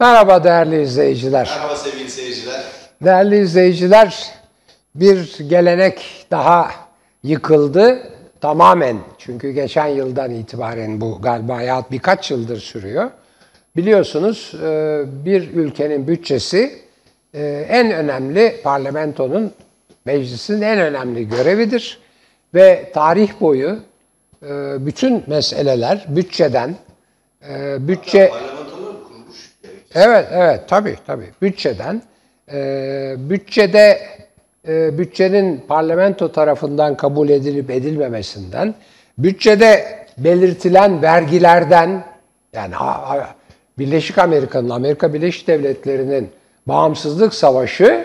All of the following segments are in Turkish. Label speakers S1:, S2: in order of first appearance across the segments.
S1: Merhaba değerli izleyiciler.
S2: Merhaba sevgili seyirciler.
S1: Değerli izleyiciler, bir gelenek daha yıkıldı tamamen. Çünkü geçen yıldan itibaren bu galiba ya birkaç yıldır sürüyor. Biliyorsunuz e, bir ülkenin bütçesi e, en önemli parlamentonun, meclisin en önemli görevidir. Ve tarih boyu e, bütün meseleler bütçeden, bütçe... Evet, evet, tabii, tabii. Bütçeden, bütçede bütçenin parlamento tarafından kabul edilip edilmemesinden, bütçede belirtilen vergilerden, yani Birleşik Amerika'nın, Amerika Birleşik Devletleri'nin bağımsızlık savaşı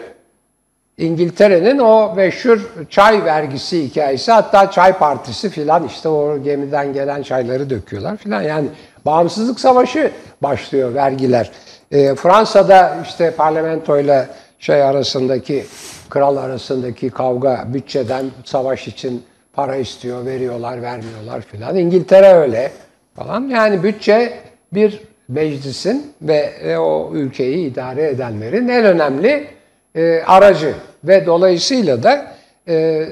S1: İngiltere'nin o meşhur çay vergisi hikayesi hatta çay partisi filan işte o gemiden gelen çayları döküyorlar filan yani bağımsızlık savaşı başlıyor vergiler. E, Fransa'da işte parlamentoyla şey arasındaki kral arasındaki kavga bütçeden savaş için para istiyor, veriyorlar, vermiyorlar filan. İngiltere öyle falan. Yani bütçe bir meclisin ve e, o ülkeyi idare edenlerin en önemli e, aracı ve dolayısıyla da e,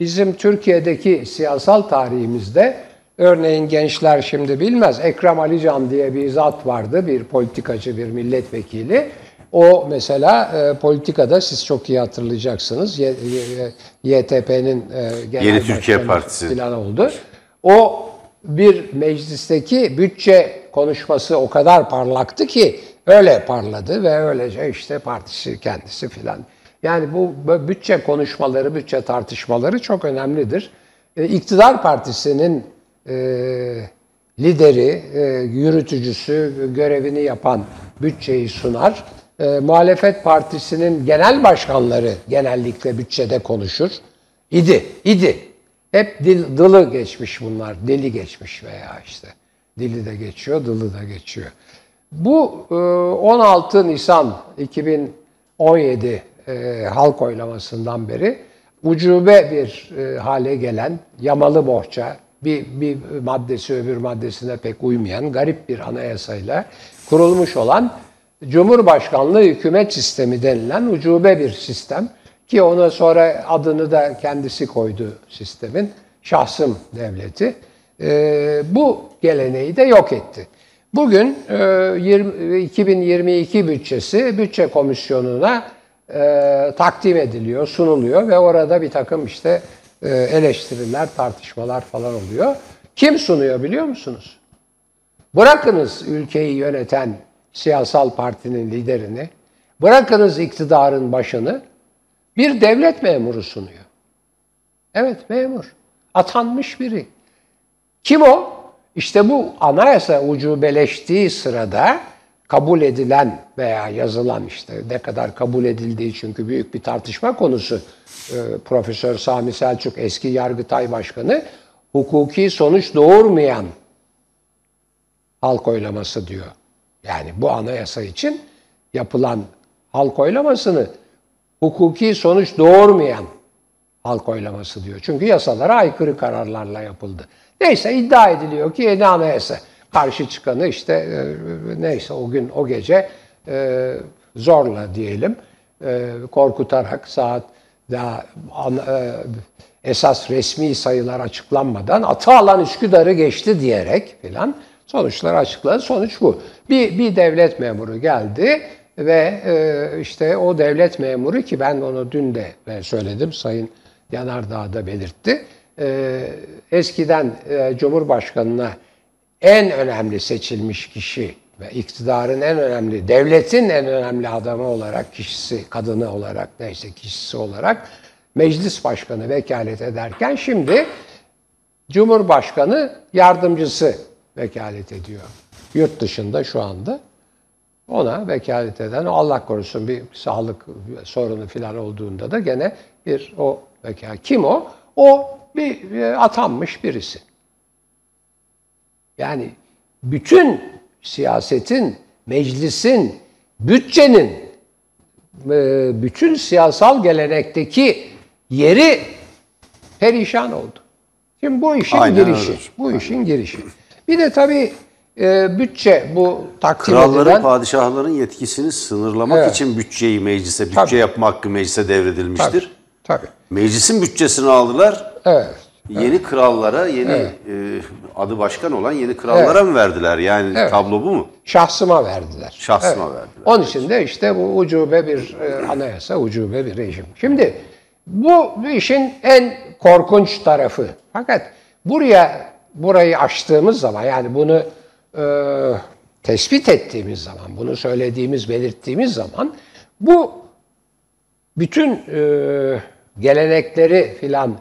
S1: bizim Türkiye'deki siyasal tarihimizde örneğin gençler şimdi bilmez Ekrem Alican diye bir zat vardı bir politikacı bir milletvekili. O mesela e, politikada siz çok iyi hatırlayacaksınız. Y, y, YTP'nin e,
S2: genel Yeni Türkiye Partisi
S1: falan oldu. O bir meclisteki bütçe konuşması o kadar parlaktı ki öyle parladı ve öylece işte partisi kendisi filan. Yani bu bütçe konuşmaları, bütçe tartışmaları çok önemlidir. E, iktidar partisinin lideri, e, yürütücüsü, görevini yapan bütçeyi sunar. E, muhalefet partisinin genel başkanları genellikle bütçede konuşur. İdi, idi. Hep dil, dılı geçmiş bunlar. Dili geçmiş veya işte. Dili de geçiyor, dılı da geçiyor. Bu 16 e, Nisan 2017 e, halk oylamasından beri ucube bir e, hale gelen yamalı bohça, bir, bir maddesi öbür maddesine pek uymayan garip bir anayasayla kurulmuş olan Cumhurbaşkanlığı hükümet sistemi denilen ucube bir sistem. Ki ona sonra adını da kendisi koydu sistemin. Şahsım devleti. E, bu geleneği de yok etti. Bugün e, 20, 2022 bütçesi bütçe komisyonuna e, takdim ediliyor, sunuluyor ve orada bir takım işte eleştiriler, tartışmalar falan oluyor. Kim sunuyor biliyor musunuz? Bırakınız ülkeyi yöneten siyasal partinin liderini, bırakınız iktidarın başını, bir devlet memuru sunuyor. Evet memur. Atanmış biri. Kim o? İşte bu anayasa ucubeleştiği sırada kabul edilen veya yazılan işte ne kadar kabul edildiği çünkü büyük bir tartışma konusu. Ee, Profesör Sami Selçuk eski Yargıtay Başkanı hukuki sonuç doğurmayan halk oylaması diyor. Yani bu anayasa için yapılan halk oylamasını hukuki sonuç doğurmayan halk oylaması diyor. Çünkü yasalara aykırı kararlarla yapıldı. Neyse iddia ediliyor ki yeni anayasa. Karşı çıkanı işte e, neyse o gün o gece e, zorla diyelim e, korkutarak saat daha esas resmi sayılar açıklanmadan atı alan Üsküdar'ı geçti diyerek filan sonuçları açıkladı. Sonuç bu. Bir, bir devlet memuru geldi ve işte o devlet memuru ki ben onu dün de söyledim Sayın Yanardağ da belirtti. Eskiden Cumhurbaşkanı'na en önemli seçilmiş kişi ve iktidarın en önemli, devletin en önemli adamı olarak, kişisi, kadını olarak, neyse kişisi olarak meclis başkanı vekalet ederken şimdi Cumhurbaşkanı yardımcısı vekalet ediyor. Yurt dışında şu anda ona vekalet eden Allah korusun bir sağlık sorunu falan olduğunda da gene bir o vekalet. Kim o? O bir atanmış birisi. Yani bütün siyasetin, meclisin, bütçenin e, bütün siyasal gelenekteki yeri perişan oldu. Şimdi bu işin Aynen girişi. Öyle. Bu Aynen. işin girişi. Bir de tabii e, bütçe bu takdim
S2: Kralların,
S1: edilen...
S2: padişahların yetkisini sınırlamak
S1: Evet.
S2: için bütçeyi meclise, bütçe
S1: Tabii.
S2: yapma hakkı meclise devredilmiştir.
S1: Tabii.
S2: Meclisin bütçesini aldılar.
S1: Evet.
S2: Yeni krallara, yeni e, adı başkan olan yeni krallara mı verdiler? Yani
S1: Evet.
S2: tablo bu mu?
S1: Şahsıma verdiler.
S2: Şahsıma verdiler.
S1: Onun için de işte bu ucube bir e, anayasa, ucube bir rejim. Şimdi bu işin en korkunç tarafı. Fakat buraya burayı açtığımız zaman yani bunu e, tespit ettiğimiz zaman, bunu söylediğimiz, belirttiğimiz zaman bu bütün e, gelenekleri filan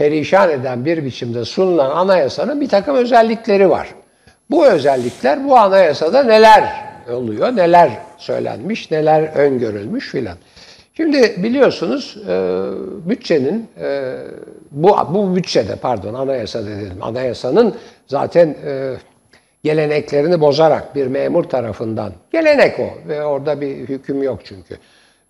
S1: perişan eden bir biçimde sunulan anayasanın bir takım özellikleri var. Bu özellikler bu anayasada neler oluyor, neler söylenmiş, neler öngörülmüş filan. Şimdi biliyorsunuz e, bütçenin e, bu bu bütçede pardon anayasa dedim anayasanın zaten e, geleneklerini bozarak bir memur tarafından gelenek o ve orada bir hüküm yok çünkü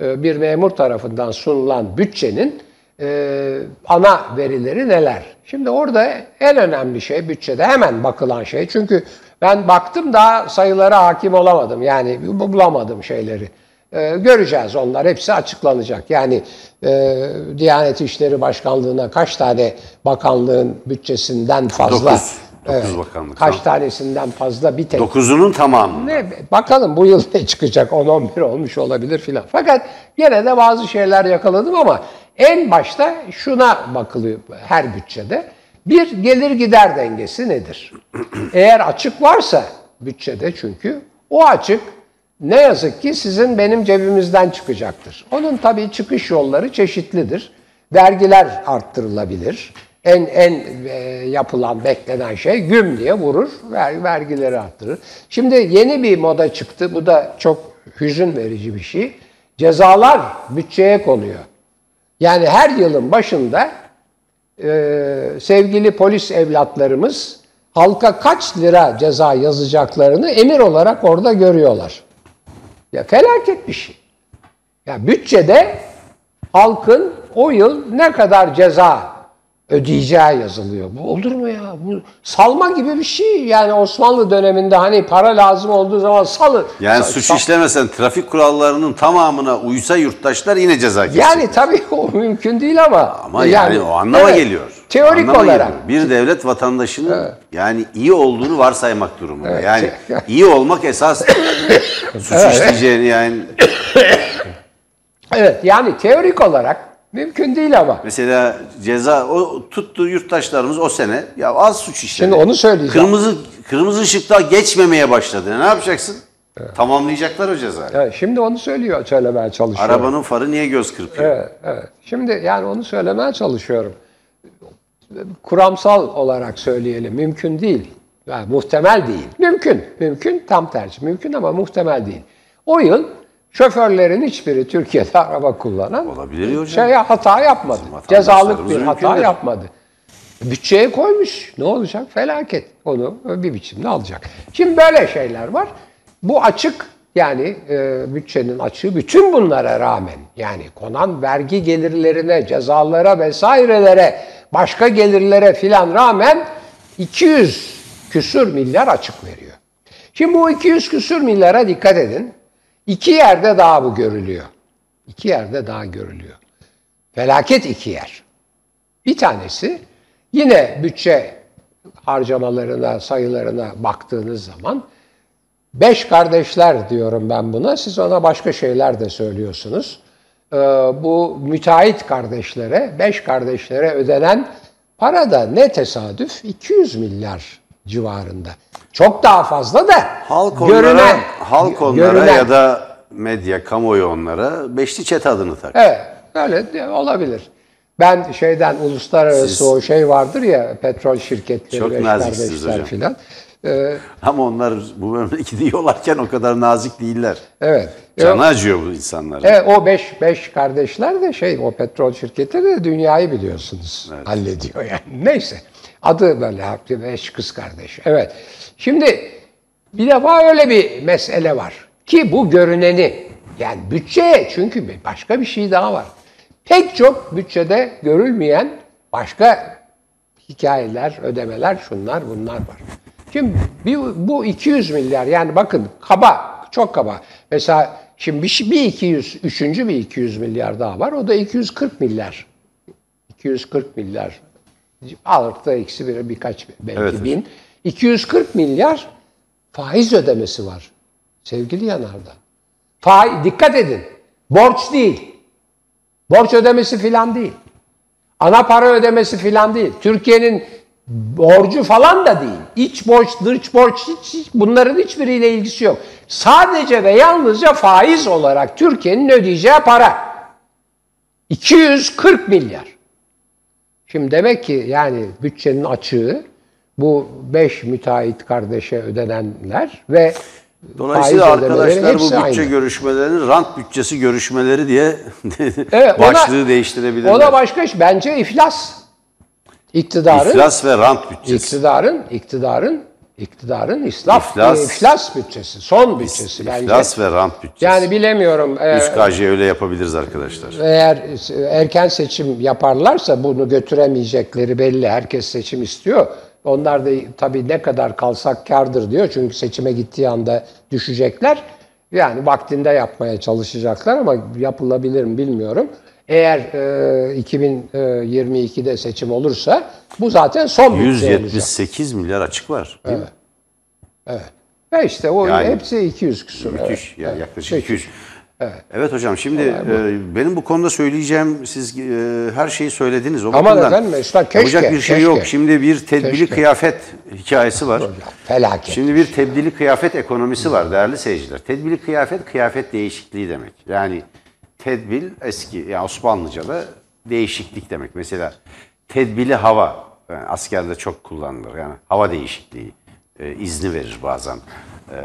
S1: e, bir memur tarafından sunulan bütçenin e, ana verileri neler? Şimdi orada en önemli şey bütçede hemen bakılan şey çünkü ben baktım daha sayılara hakim olamadım yani bulamadım şeyleri. E, göreceğiz onlar hepsi açıklanacak. Yani e, Diyanet İşleri Başkanlığı'na kaç tane bakanlığın bütçesinden fazla
S2: Dokuz. Dokuz bakanlık,
S1: kaç
S2: tamam.
S1: tanesinden fazla bir tek
S2: Dokuzunun tamamı.
S1: ne, bakalım bu yıl ne çıkacak 10-11 olmuş olabilir filan. Fakat yine de bazı şeyler yakaladım ama en başta şuna bakılıyor her bütçede. Bir gelir gider dengesi nedir? Eğer açık varsa bütçede çünkü o açık ne yazık ki sizin benim cebimizden çıkacaktır. Onun tabii çıkış yolları çeşitlidir. Vergiler arttırılabilir. En en e, yapılan beklenen şey güm diye vurur, ver, vergileri arttırır. Şimdi yeni bir moda çıktı. Bu da çok hüzün verici bir şey. Cezalar bütçeye konuyor. Yani her yılın başında e, sevgili polis evlatlarımız halka kaç lira ceza yazacaklarını emir olarak orada görüyorlar. Ya felaket bir şey. Ya bütçede halkın o yıl ne kadar ceza ödeyeceği yazılıyor. Bu olur mu ya? Bu salma gibi bir şey. Yani Osmanlı döneminde hani para lazım olduğu zaman salı.
S2: Yani
S1: sa-
S2: suç
S1: sa-
S2: işlemesen trafik kurallarının tamamına uysa yurttaşlar yine ceza kesecek.
S1: Yani tabii o mümkün değil ama.
S2: Ama yani, o anlama
S1: evet,
S2: geliyor.
S1: Teorik
S2: Anlama
S1: olarak.
S2: geliyor. Bir devlet vatandaşının yani iyi olduğunu varsaymak durumunda. Yani
S1: Evet.
S2: iyi olmak esas suç işleyeceğini yani.
S1: Evet yani teorik olarak mümkün değil ama.
S2: Mesela ceza o tuttu yurttaşlarımız o sene ya az suç işledi.
S1: Şimdi onu söyleyeceğim.
S2: Kırmızı kırmızı ışıkta geçmemeye başladı. Ne yapacaksın? Tamamlayacaklar o cezayı.
S1: Evet, şimdi onu söylüyor, söylemeye çalışıyorum.
S2: Arabanın farı niye göz kırpıyor?
S1: Evet, evet. Şimdi yani onu söylemeye çalışıyorum. Kuramsal olarak söyleyelim. Mümkün değil. Yani muhtemel değil. Mümkün. Mümkün tam tersi. Mümkün ama muhtemel değil. O yıl şoförlerin hiçbiri Türkiye'de araba kullanan
S2: Olabilir hocam.
S1: Şey hata yapmadı.
S2: Bizim
S1: Cezalık bir hata
S2: mümkündür.
S1: yapmadı. Bütçeye koymuş. Ne olacak? Felaket. Onu bir biçimde alacak. Şimdi böyle şeyler var. Bu açık yani e, bütçenin açığı bütün bunlara rağmen yani konan vergi gelirlerine, cezalara vesairelere, başka gelirlere filan rağmen 200 küsür milyar açık veriyor. Şimdi bu 200 küsür milyara dikkat edin. İki yerde daha bu görülüyor. İki yerde daha görülüyor. Felaket iki yer. Bir tanesi yine bütçe harcamalarına, sayılarına baktığınız zaman beş kardeşler diyorum ben buna. Siz ona başka şeyler de söylüyorsunuz. Ee, bu müteahhit kardeşlere, beş kardeşlere ödenen para da ne tesadüf 200 milyar civarında. Çok daha fazla da
S2: Halk onlara,
S1: görünen,
S2: halk onlara
S1: görünen-
S2: ya da medya, kamuoyu onlara beşli çete adını tak.
S1: Evet, öyle olabilir. Ben şeyden uluslararası
S2: Siz-
S1: o şey vardır ya petrol şirketleri,
S2: Çok naziksiniz hocam.
S1: filan. Ee,
S2: Ama onlar bu memleketi yollarken o kadar nazik değiller.
S1: evet.
S2: Canı acıyor bu insanların.
S1: Evet, o beş, beş kardeşler de şey, o petrol şirketi de dünyayı biliyorsunuz hallediyor yani. Neyse, adı böyle beş kız kardeş. Evet, şimdi bir defa öyle bir mesele var ki bu görüneni, yani bütçeye çünkü başka bir şey daha var. Pek çok bütçede görülmeyen başka hikayeler, ödemeler, şunlar bunlar var. Şimdi bir, bu 200 milyar yani bakın kaba, çok kaba. Mesela şimdi bir, bir 200, üçüncü bir 200 milyar daha var. O da 240 milyar. 240 milyar. Ağırlıkta eksi bir, birkaç belki
S2: Evet.
S1: bin. 240 milyar faiz ödemesi var. Sevgili Yanardağ. Faiz, dikkat edin. Borç değil. Borç ödemesi filan değil. Ana para ödemesi filan değil. Türkiye'nin borcu falan da değil. İç borç, dış borç hiç, hiç- bunların hiçbiriyle ilgisi yok. Sadece ve yalnızca faiz olarak Türkiye'nin ödeyeceği para. 240 milyar. Şimdi demek ki yani bütçenin açığı bu 5 müteahhit kardeşe ödenenler ve
S2: Dolayısıyla arkadaşlar bu bütçe
S1: aynı.
S2: görüşmelerini rant bütçesi görüşmeleri diye
S1: Evet, ona-
S2: başlığı değiştirebilirler.
S1: O da başka iş. Bence iflas. İktidarın
S2: İflas ve rant bütçesi.
S1: iktidarın iktidarın iktidarın islaf
S2: İflas.
S1: iflas, bütçesi. Son bütçesi bence.
S2: İflas ve rant bütçesi.
S1: Yani bilemiyorum. e,
S2: 3KJ öyle yapabiliriz arkadaşlar.
S1: eğer erken seçim yaparlarsa bunu götüremeyecekleri belli. Herkes seçim istiyor. Onlar da tabii ne kadar kalsak kardır diyor. Çünkü seçime gittiği anda düşecekler. Yani vaktinde yapmaya çalışacaklar ama yapılabilir mi bilmiyorum. Eğer e, 2022'de seçim olursa bu zaten son bütçe olacak.
S2: 178 milyar açık var. Değil mi?
S1: Ve işte o
S2: Yani-
S1: hepsi 200 küsur.
S2: Müthiş.
S1: evet.
S2: Yani yaklaşık
S1: Evet.
S2: 200. Evet. hocam şimdi e, benim bu konuda söyleyeceğim siz e, her şeyi söylediniz. O
S1: Aman
S2: bakımdan
S1: efendim, Mesut, keşke,
S2: Yapacak bir şey
S1: keşke.
S2: yok. Şimdi bir tedbili
S1: Keşke.
S2: kıyafet hikayesi var.
S1: Felaket.
S2: Şimdi bir tedbili kıyafet ekonomisi var değerli seyirciler. Tedbili kıyafet kıyafet değişikliği demek. Yani tedbil eski yani Osmanlıca'da değişiklik demek. Mesela tedbili hava yani askerde çok kullanılır. Yani hava değişikliği e, izni verir bazen. E,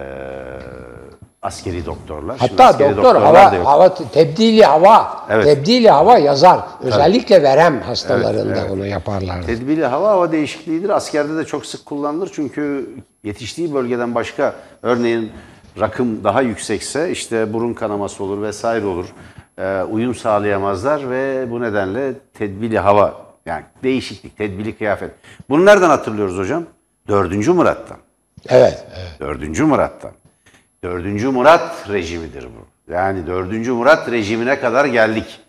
S2: askeri doktorlar. Şimdi
S1: Hatta
S2: askeri
S1: doktor
S2: doktorlar da
S1: hava,
S2: yok.
S1: hava tebdili hava,
S2: Evet.
S1: tebdili hava yazar. Özellikle verem hastalarında onu yaparlar.
S2: Tedbili hava hava değişikliğidir. Askerde de çok sık kullanılır. Çünkü yetiştiği bölgeden başka örneğin rakım daha yüksekse işte burun kanaması olur vesaire olur. Ee, uyum sağlayamazlar ve bu nedenle tedbili hava yani değişiklik, tedbili kıyafet. Bunu nereden hatırlıyoruz hocam? Dördüncü Murat'tan.
S1: Evet. evet.
S2: Dördüncü Murat'tan. Dördüncü Murat rejimidir bu. Yani dördüncü Murat rejimine kadar geldik.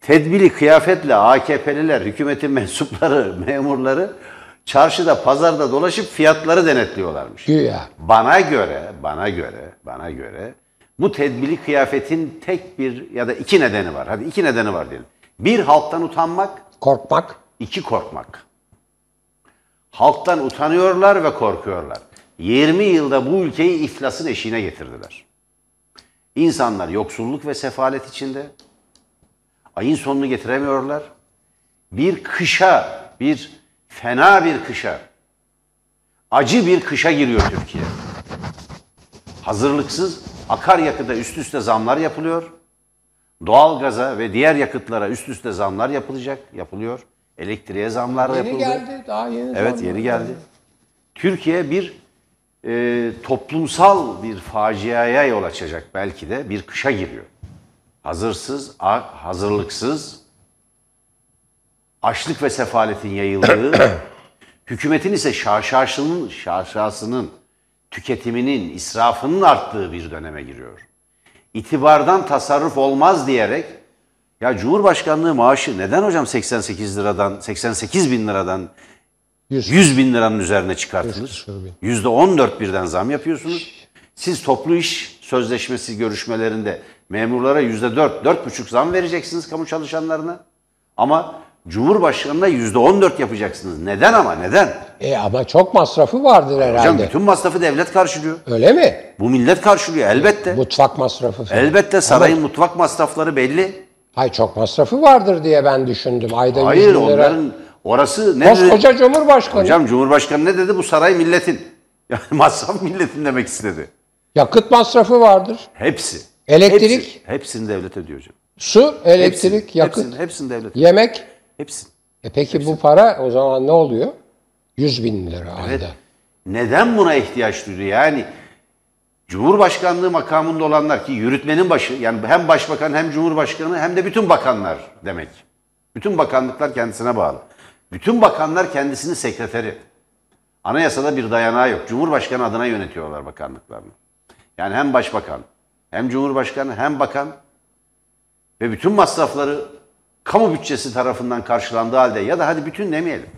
S2: Tedbili kıyafetle AKP'liler, hükümetin mensupları, memurları çarşıda, pazarda dolaşıp fiyatları denetliyorlarmış.
S1: Güya.
S2: Bana göre, bana göre, bana göre bu tedbili kıyafetin tek bir ya da iki nedeni var. Hadi iki nedeni var diyelim. Bir halktan utanmak,
S1: Korkmak.
S2: İki korkmak. Halktan utanıyorlar ve korkuyorlar. 20 yılda bu ülkeyi iflasın eşiğine getirdiler. İnsanlar yoksulluk ve sefalet içinde. Ayın sonunu getiremiyorlar. Bir kışa, bir fena bir kışa, acı bir kışa giriyor Türkiye. Hazırlıksız akaryakıta üst üste zamlar yapılıyor. Doğalgaza ve diğer yakıtlara üst üste zamlar yapılacak, yapılıyor. Elektriğe zamlar
S1: Yeni
S2: yapıldı.
S1: geldi. Daha yeni.
S2: Evet yeni geldi. Türkiye bir e, toplumsal bir faciaya yol açacak belki de bir kışa giriyor. Hazırsız, hazırlıksız, açlık ve sefaletin yayıldığı, hükümetin ise şaşaşının, şaşasının, tüketiminin, israfının arttığı bir döneme giriyor. İtibardan tasarruf olmaz diyerek ya Cumhurbaşkanlığı maaşı neden hocam 88 liradan, 88 bin liradan
S1: Yüz.
S2: 100 bin liranın üzerine çıkartılır. Yüzde 14 birden zam yapıyorsunuz. Siz toplu iş sözleşmesi görüşmelerinde memurlara yüzde 4, 4,5 zam vereceksiniz kamu çalışanlarına. Ama Cumhurbaşkanı'na yüzde 14 yapacaksınız. Neden ama neden?
S1: E ama çok masrafı vardır herhalde.
S2: Hocam bütün masrafı devlet karşılıyor.
S1: Öyle mi?
S2: Bu millet karşılıyor elbette.
S1: Mutfak masrafı falan.
S2: Elbette sarayın mutfak masrafları belli.
S1: Hay çok masrafı vardır diye ben düşündüm. Ayda 100
S2: Hayır
S1: bin lira.
S2: onların orası ne dedi?
S1: Koskoca Cumhurbaşkanı.
S2: Hocam Cumhurbaşkanı ne dedi? Bu saray milletin. Yani masraf milletin demek istedi.
S1: Yakıt masrafı vardır.
S2: Hepsi.
S1: Elektrik?
S2: Hepsi, hepsini devlet ödüyor hocam.
S1: Su, elektrik,
S2: Hepsini,
S1: yakıt,
S2: Hepsini, hepsini devlet.
S1: yemek.
S2: Hepsini.
S1: E peki bu para o zaman ne oluyor? 100 bin lira ayda.
S2: Neden buna ihtiyaç duydu? Yani Cumhurbaşkanlığı makamında olanlar ki yürütmenin başı yani hem başbakan hem cumhurbaşkanı hem de bütün bakanlar demek. Bütün bakanlıklar kendisine bağlı. Bütün bakanlar kendisinin sekreteri. Anayasada bir dayanağı yok. Cumhurbaşkanı adına yönetiyorlar bakanlıklarını. Yani hem başbakan, hem cumhurbaşkanı, hem bakan ve bütün masrafları kamu bütçesi tarafından karşılandığı halde ya da hadi bütün demeyelim.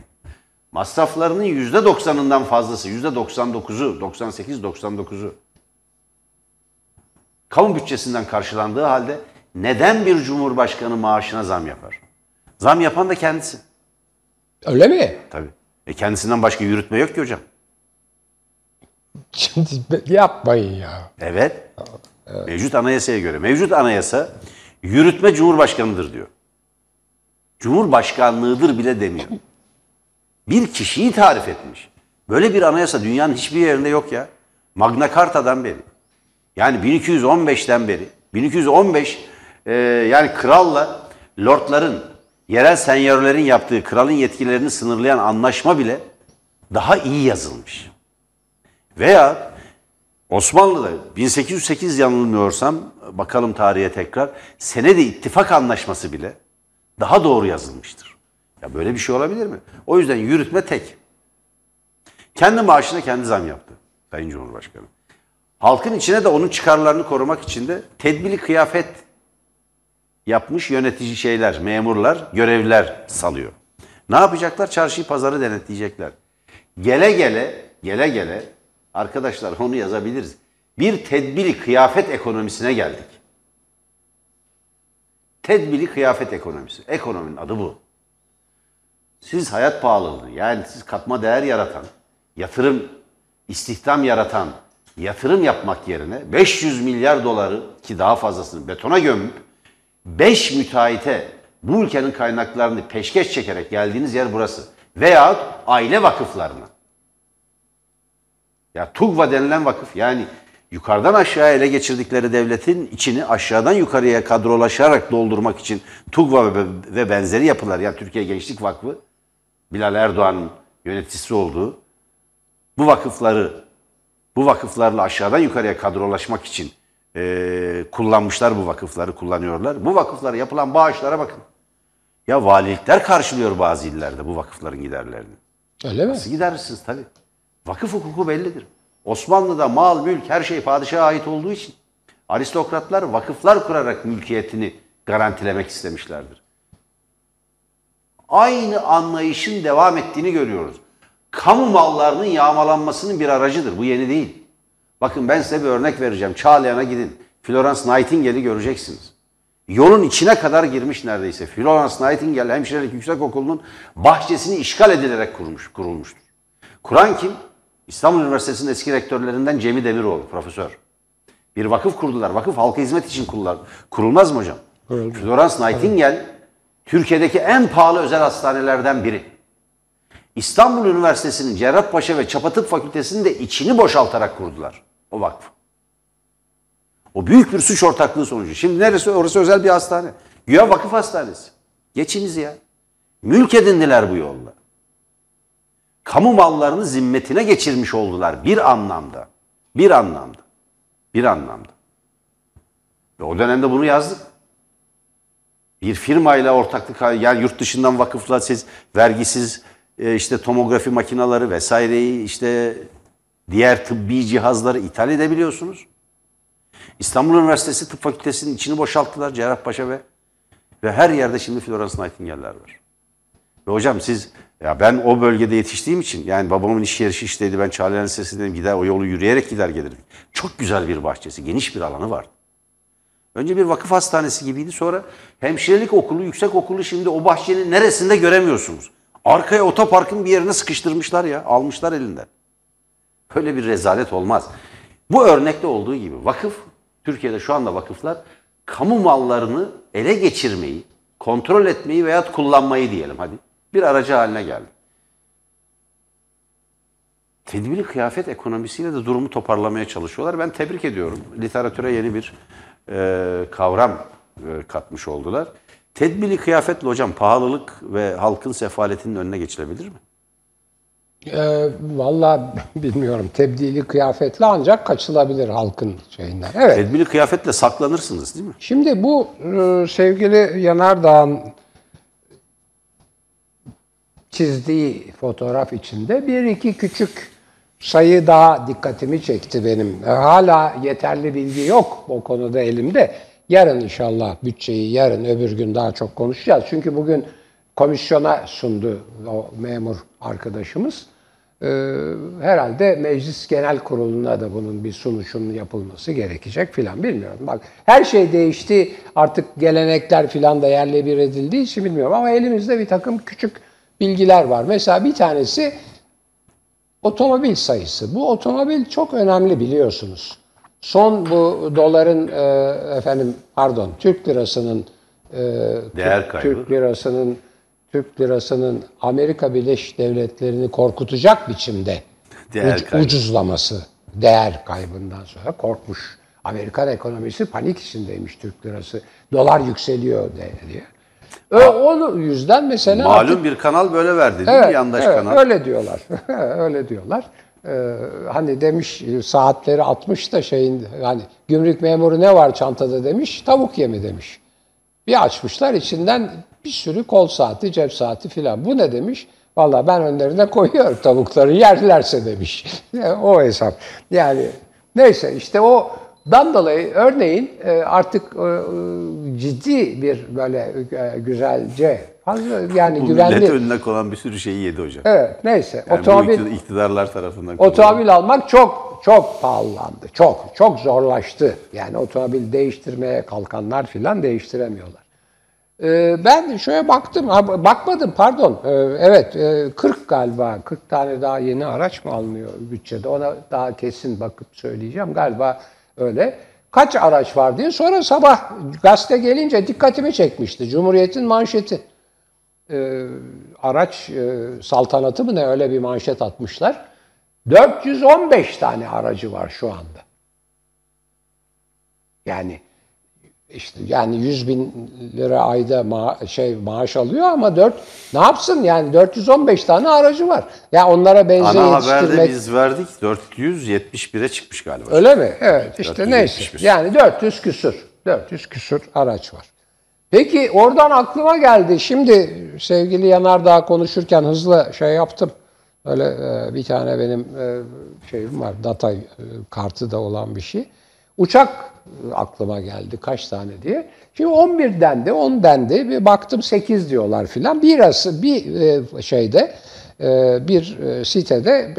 S2: Masraflarının yüzde doksanından fazlası, yüzde doksan dokuzu, doksan sekiz, doksan dokuzu kamu bütçesinden karşılandığı halde neden bir cumhurbaşkanı maaşına zam yapar? Zam yapan da kendisi.
S1: Öyle mi?
S2: Tabii. E kendisinden başka yürütme yok ki hocam.
S1: Şimdi yapmayın ya.
S2: Evet. Mevcut anayasaya göre. Mevcut anayasa yürütme cumhurbaşkanıdır diyor. Cumhurbaşkanlığıdır bile demiyor. Bir kişiyi tarif etmiş. Böyle bir anayasa dünyanın hiçbir yerinde yok ya. Magna Carta'dan beri. Yani 1215'ten beri. 1215 e, yani kralla lordların, yerel senyörlerin yaptığı kralın yetkilerini sınırlayan anlaşma bile daha iyi yazılmış. Veya Osmanlı'da 1808 yanılmıyorsam bakalım tarihe tekrar senede ittifak anlaşması bile daha doğru yazılmıştır. Ya böyle bir şey olabilir mi? O yüzden yürütme tek. Kendi maaşına kendi zam yaptı Sayın Cumhurbaşkanı. Halkın içine de onun çıkarlarını korumak için de tedbili kıyafet yapmış yönetici şeyler, memurlar, görevliler salıyor. Ne yapacaklar? Çarşıyı pazarı denetleyecekler. Gele gele, gele gele arkadaşlar onu yazabiliriz. Bir tedbili kıyafet ekonomisine geldik. Tedbili kıyafet ekonomisi. Ekonominin adı bu. Siz hayat pahalılığı yani siz katma değer yaratan, yatırım, istihdam yaratan, yatırım yapmak yerine 500 milyar doları ki daha fazlasını betona gömüp 5 müteahhite bu ülkenin kaynaklarını peşkeş çekerek geldiğiniz yer burası. Veyahut aile vakıflarına. Ya TUGVA denilen vakıf yani yukarıdan aşağıya ele geçirdikleri devletin içini aşağıdan yukarıya kadrolaşarak doldurmak için TUGVA ve benzeri yapılar yani Türkiye Gençlik Vakfı Bilal Erdoğan'ın yöneticisi olduğu bu vakıfları bu vakıflarla aşağıdan yukarıya kadrolaşmak için e, kullanmışlar bu vakıfları kullanıyorlar. Bu vakıflara yapılan bağışlara bakın. Ya valilikler karşılıyor bazı illerde bu vakıfların giderlerini.
S1: Öyle mi?
S2: Nasıl gidersiniz tabii. Vakıf hukuku bellidir. Osmanlı'da mal, mülk, her şey padişaha ait olduğu için aristokratlar vakıflar kurarak mülkiyetini garantilemek istemişlerdir. Aynı anlayışın devam ettiğini görüyoruz. Kamu mallarının yağmalanmasının bir aracıdır. Bu yeni değil. Bakın ben size bir örnek vereceğim. Çağlayan'a gidin. Florence Nightingale'i göreceksiniz. Yolun içine kadar girmiş neredeyse. Florence Nightingale Hemşirelik Yüksekokulu'nun bahçesini işgal edilerek kurmuş, kurulmuştur. Kur'an kim? İstanbul Üniversitesi'nin eski rektörlerinden Cemi Demiroğlu, profesör. Bir vakıf kurdular. Vakıf halka hizmet için kurulur. Kurulmaz mı hocam? Kuruldu. Florence Nightingale Türkiye'deki en pahalı özel hastanelerden biri. İstanbul Üniversitesi'nin Cerrahpaşa ve Çapa Fakültesi'nin de içini boşaltarak kurdular o vakfı. O büyük bir suç ortaklığı sonucu. Şimdi neresi? Orası özel bir hastane. Güya vakıf hastanesi. Geçiniz ya. Mülk edindiler bu yolla. Kamu mallarını zimmetine geçirmiş oldular bir anlamda. Bir anlamda. Bir anlamda. Ve o dönemde bunu yazdık. Bir firmayla ortaklık yani yurt dışından vakıfla siz vergisiz e, işte tomografi makinaları vesaireyi işte diğer tıbbi cihazları ithal edebiliyorsunuz. İstanbul Üniversitesi Tıp Fakültesi'nin içini boşalttılar Cerrahpaşa ve ve her yerde şimdi Florence Nightingale'ler var. Ve hocam siz ya ben o bölgede yetiştiğim için yani babamın iş yeri Şişli'ydi ben Çağlayan Lisesi'ndeyim gider o yolu yürüyerek gider gelirdik. Çok güzel bir bahçesi, geniş bir alanı vardı. Önce bir vakıf hastanesi gibiydi sonra hemşirelik okulu, yüksek okulu şimdi o bahçenin neresinde göremiyorsunuz. Arkaya otoparkın bir yerine sıkıştırmışlar ya, almışlar elinden. Böyle bir rezalet olmaz. Bu örnekte olduğu gibi vakıf, Türkiye'de şu anda vakıflar kamu mallarını ele geçirmeyi, kontrol etmeyi veya kullanmayı diyelim hadi. Bir aracı haline geldi. Tedbiri kıyafet ekonomisiyle de durumu toparlamaya çalışıyorlar. Ben tebrik ediyorum. Literatüre yeni bir e, kavram e, katmış oldular. Tedbili kıyafetle hocam pahalılık ve halkın sefaletinin önüne geçilebilir mi?
S1: E, Valla bilmiyorum. Tebdili kıyafetle ancak kaçılabilir halkın şeyinden. Evet.
S2: Tedbili kıyafetle saklanırsınız değil mi?
S1: Şimdi bu e, sevgili Yanardağ'ın çizdiği fotoğraf içinde bir iki küçük sayı daha dikkatimi çekti benim. E, hala yeterli bilgi yok o konuda elimde. Yarın inşallah bütçeyi yarın öbür gün daha çok konuşacağız. Çünkü bugün komisyona sundu o memur arkadaşımız. Ee, herhalde Meclis Genel Kurulu'na da bunun bir sunuşunun yapılması gerekecek filan bilmiyorum. Bak her şey değişti artık gelenekler filan da yerle bir edildiği için bilmiyorum ama elimizde bir takım küçük bilgiler var. Mesela bir tanesi otomobil sayısı. Bu otomobil çok önemli biliyorsunuz. Son bu doların e, efendim pardon Türk lirasının e,
S2: Değer kaybı.
S1: Türk lirasının Türk lirasının Amerika Birleşik Devletleri'ni korkutacak biçimde
S2: Değer
S1: uc-
S2: kaybı.
S1: ucuzlaması, değer kaybından sonra korkmuş. Amerikan ekonomisi panik içindeymiş Türk lirası. Dolar yükseliyor diye. Ö, o yüzden mesela
S2: Malum
S1: artık-
S2: bir kanal böyle verdi değil mi? Yandaş
S1: evet,
S2: kanal.
S1: Öyle diyorlar. öyle diyorlar. Ee, hani demiş saatleri 60 da şeyin hani gümrük memuru ne var çantada demiş tavuk yemi demiş. Bir açmışlar içinden bir sürü kol saati, cep saati filan. Bu ne demiş? Vallahi ben önlerine koyuyorum tavukları yerlerse demiş. o hesap. Yani neyse işte o dan dolayı örneğin e, artık e, e, ciddi bir böyle güzelce fazla yani
S2: Bu
S1: güvenli.
S2: millet önüne konan bir sürü şeyi yedi hocam.
S1: Evet neyse
S2: Yani
S1: otomobil
S2: iktidarlar tarafından.
S1: Otomobil almak çok çok pahalandı. Çok çok zorlaştı. Yani otomobil değiştirmeye kalkanlar filan değiştiremiyorlar. Ee, ben şöyle baktım, bakmadım pardon. Ee, evet e, 40 galiba, 40 tane daha yeni araç mı alınıyor bütçede? Ona daha kesin bakıp söyleyeceğim. Galiba öyle. Kaç araç var diye sonra sabah gazete gelince dikkatimi çekmişti. Cumhuriyet'in manşeti. Ee, araç e, saltanatı mı ne öyle bir manşet atmışlar. 415 tane aracı var şu anda. Yani işte yani 100 bin lira ayda ma- şey maaş alıyor ama 4 ne yapsın yani 415 tane aracı var. Ya onlara benzin
S2: Ana haberde
S1: yetiştirmek
S2: biz verdik 471'e çıkmış galiba.
S1: öyle mi? Evet işte neyse.
S2: 471.
S1: Yani 400 küsür. 400 küsür araç var. Peki oradan aklıma geldi. Şimdi sevgili Yanardağ konuşurken hızlı şey yaptım. Öyle e, bir tane benim e, şeyim var. Data e, kartı da olan bir şey. Uçak aklıma geldi kaç tane diye. Şimdi 11 dendi, 10 dendi. Bir baktım 8 diyorlar filan. Birası bir e, şeyde e, bir e, sitede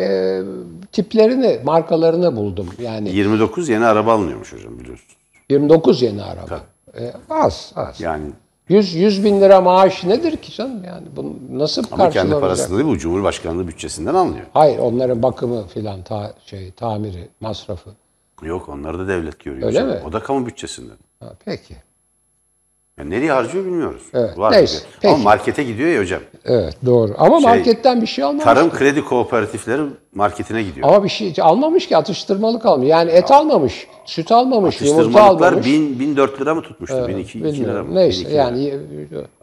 S1: tiplerini, markalarını buldum. Yani
S2: 29 yeni araba alınıyormuş hocam biliyorsunuz.
S1: 29 yeni araba. E, az, az.
S2: Yani
S1: 100, 100 bin lira maaş nedir ki canım yani? Bunu nasıl
S2: ama kendi parasında değil bu Cumhurbaşkanlığı bütçesinden alınıyor.
S1: Hayır onların bakımı filan ta, şey tamiri masrafı.
S2: Yok onları da devlet görüyor.
S1: Öyle mi?
S2: O da kamu bütçesinden.
S1: Ha, peki.
S2: Yani nereye harcıyor bilmiyoruz.
S1: Evet,
S2: Var
S1: neyse, peki.
S2: Ama markete gidiyor ya hocam.
S1: Evet doğru. Ama
S2: Şey,
S1: marketten bir şey almamış.
S2: Tarım kredi kooperatifleri marketine gidiyor.
S1: Ama bir şey almamış ki atıştırmalık almış. Yani et almamış, süt almamış, yumurta almamış.
S2: 1000 1004 lira mı tutmuştu? 1002 2 lira
S1: Bilmiyorum.
S2: mı?
S1: Neyse
S2: 1002 lira.
S1: yani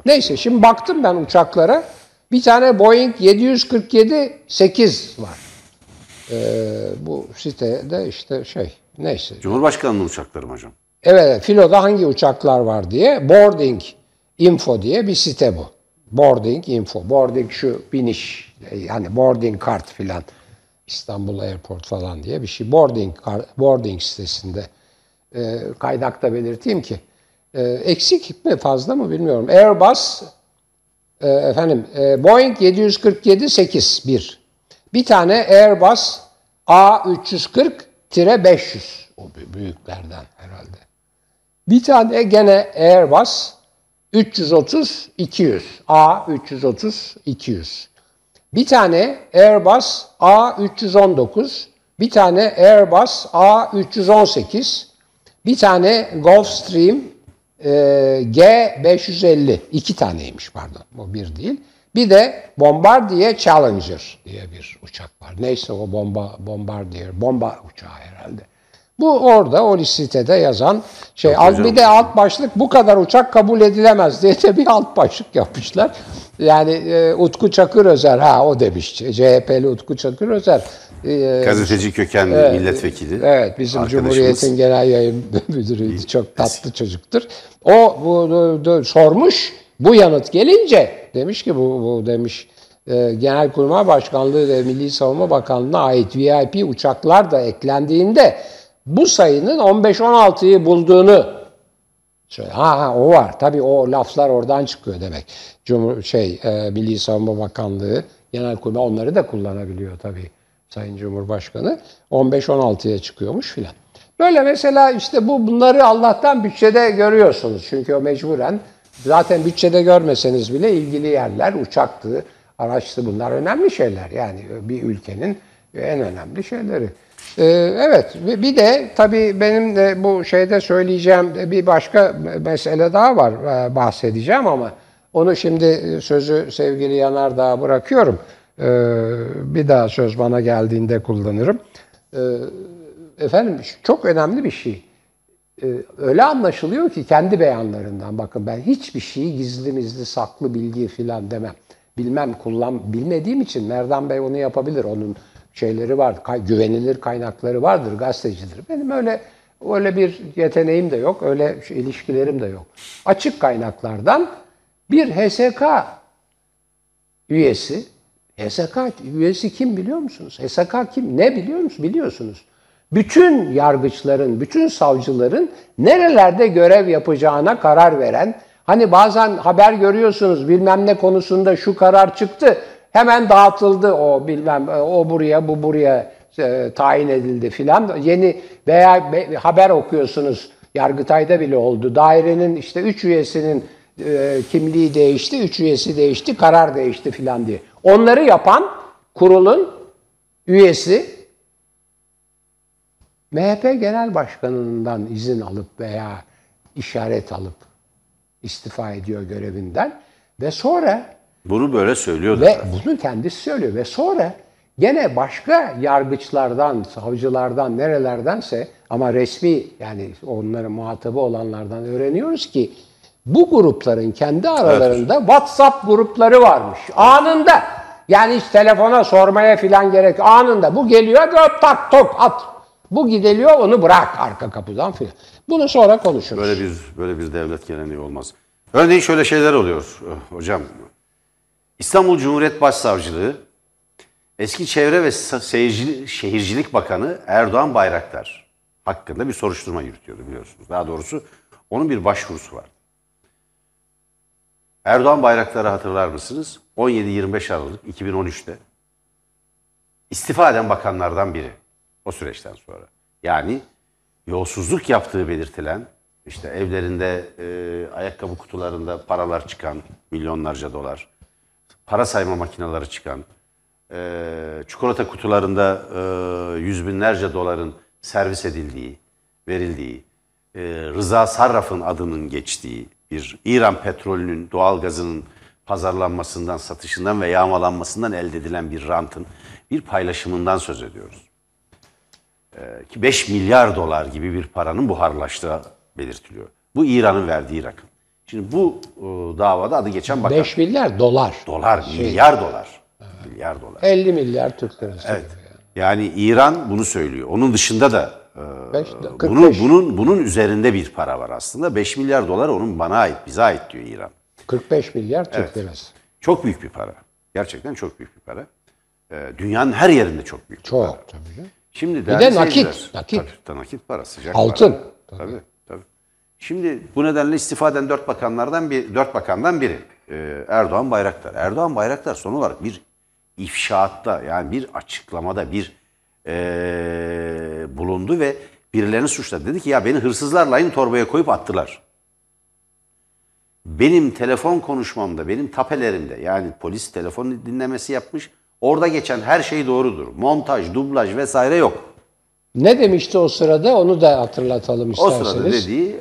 S1: neyse şimdi baktım ben uçaklara. Bir tane Boeing 747 8 var. Ee, bu sitede işte şey neyse.
S2: Cumhurbaşkanlığı uçakları mı hocam?
S1: Evet, filoda hangi uçaklar var diye boarding info diye bir site bu. Boarding info. Boarding şu biniş yani boarding kart filan. İstanbul Airport falan diye bir şey. Boarding boarding sitesinde e, kaynakta belirteyim ki e, eksik mi fazla mı bilmiyorum. Airbus e, efendim e, Boeing 747 8 bir. Bir tane Airbus A340-500 o büyüklerden herhalde. Bir tane gene Airbus 330-200. A330-200. Bir tane Airbus A319. Bir tane Airbus A318. Bir tane Gulfstream e, G550. iki taneymiş pardon. O bir değil. Bir de Bombardier Challenger diye bir uçak var. Neyse o bomba Bombardier. Bomba uçağı herhalde. Bu orada o listede yazan şey.
S2: Yok hocam.
S1: bir de alt başlık bu kadar uçak kabul edilemez diye de bir alt başlık yapmışlar. Yani e, Utku Çakır Özer ha o demiş. CHP'li Utku Çakır Özer. E,
S2: Gazeteci kökenli milletvekili.
S1: Evet bizim. Cumhuriyet'in genel yayın müdürüydü. Çok tatlı çocuktur. O bu, bu- bu- sormuş bu yanıt gelince demiş ki bu, bu demiş e, Genelkurmay Başkanlığı ve Milli Savunma Bakanlığı'na ait VIP uçaklar da eklendiğinde bu sayının 15-16'yı bulduğunu söyle. Ha, ha o var. Tabii o laflar oradan çıkıyor demek. Cumhur şey e, Milli Savunma Bakanlığı Genelkurmay onları da kullanabiliyor tabii Sayın Cumhurbaşkanı. 15-16'ya çıkıyormuş filan. Böyle mesela işte bu bunları Allah'tan bütçede görüyorsunuz. Çünkü o mecburen zaten bütçede görmeseniz bile ilgili yerler uçaktı, araçtı bunlar önemli şeyler. Yani bir ülkenin en önemli şeyleri. Ee, evet bir de tabii benim de bu şeyde söyleyeceğim bir başka mesele daha var e, bahsedeceğim ama onu şimdi sözü sevgili Yanardağ'a bırakıyorum. Ee, bir daha söz bana geldiğinde kullanırım. Ee, efendim çok önemli bir şey. Öyle anlaşılıyor ki kendi beyanlarından bakın ben hiçbir şeyi gizli mizli saklı bilgi filan demem. Bilmem kullan bilmediğim için Merdan Bey onu yapabilir. Onun şeyleri var, güvenilir kaynakları vardır, gazetecidir. Benim öyle öyle bir yeteneğim de yok, öyle şey, ilişkilerim de yok. Açık kaynaklardan bir HSK üyesi, HSK üyesi kim biliyor musunuz? HSK kim? Ne biliyor musunuz? Biliyorsunuz. Bütün yargıçların, bütün savcıların nerelerde görev yapacağına karar veren, hani bazen haber görüyorsunuz bilmem ne konusunda şu karar çıktı, Hemen dağıtıldı o bilmem o buraya bu buraya e, tayin edildi filan. Yeni veya be, haber okuyorsunuz Yargıtay'da bile oldu. Dairenin işte üç üyesinin e, kimliği değişti, üç üyesi değişti, karar değişti filan diye. Onları yapan kurulun üyesi MHP Genel Başkanı'ndan izin alıp veya işaret alıp istifa ediyor görevinden ve sonra
S2: bunu böyle söylüyordu.
S1: Ve bunu kendisi söylüyor. Ve sonra gene başka yargıçlardan, savcılardan, nerelerdense ama resmi yani onların muhatabı olanlardan öğreniyoruz ki bu grupların kendi aralarında evet. WhatsApp grupları varmış. Anında. Yani hiç telefona sormaya filan gerek. Anında. Bu geliyor, tak tok at. Bu gideliyor, onu bırak arka kapıdan filan. Bunu sonra konuşuruz.
S2: Böyle bir böyle bir devlet geleneği olmaz. Örneğin şöyle şeyler oluyor hocam. İstanbul Cumhuriyet Başsavcılığı eski Çevre ve Seyirci, Şehircilik Bakanı Erdoğan Bayraktar hakkında bir soruşturma yürütüyordu biliyorsunuz. Daha doğrusu onun bir başvurusu var. Erdoğan Bayraktar'ı hatırlar mısınız? 17-25 Aralık 2013'te istifa eden bakanlardan biri o süreçten sonra. Yani yolsuzluk yaptığı belirtilen işte evlerinde e, ayakkabı kutularında paralar çıkan milyonlarca dolar, para sayma makineleri çıkan, e, çikolata kutularında e, yüz binlerce doların servis edildiği, verildiği, e, Rıza Sarraf'ın adının geçtiği bir İran petrolünün, doğal gazının pazarlanmasından, satışından ve yağmalanmasından elde edilen bir rantın bir paylaşımından söz ediyoruz. E, ki 5 milyar dolar gibi bir paranın buharlaştığı belirtiliyor. Bu İran'ın verdiği rakam. Şimdi bu davada adı geçen bakan.
S1: 5 milyar dolar.
S2: Dolar, şey, milyar dolar. Evet. Milyar dolar.
S1: 50 milyar Türk lirası.
S2: Evet. Yani. yani İran bunu söylüyor. Onun dışında da Beş, bunun bunun bunun üzerinde bir para var aslında. 5 milyar dolar onun bana ait, bize ait diyor İran.
S1: 45 milyar Türk evet. lirası.
S2: Çok büyük bir para. Gerçekten çok büyük bir para. Dünyanın her yerinde çok büyük bir
S1: çok,
S2: para.
S1: Çok tabii.
S2: Şimdi
S1: bir de nakit. Nakit.
S2: Tabii, nakit para, sıcak
S1: Altın.
S2: para. Tabii. tabii. Şimdi bu nedenle istifa eden dört bakanlardan bir dört bakandan biri e, Erdoğan Bayraktar. Erdoğan Bayraktar son olarak bir ifşaatta yani bir açıklamada bir e, bulundu ve birilerini suçladı. Dedi ki ya beni hırsızlarla aynı torbaya koyup attılar. Benim telefon konuşmamda, benim tapelerimde yani polis telefon dinlemesi yapmış. Orada geçen her şey doğrudur. Montaj, dublaj vesaire yok.
S1: Ne demişti o sırada onu da hatırlatalım isterseniz.
S2: O sırada dediği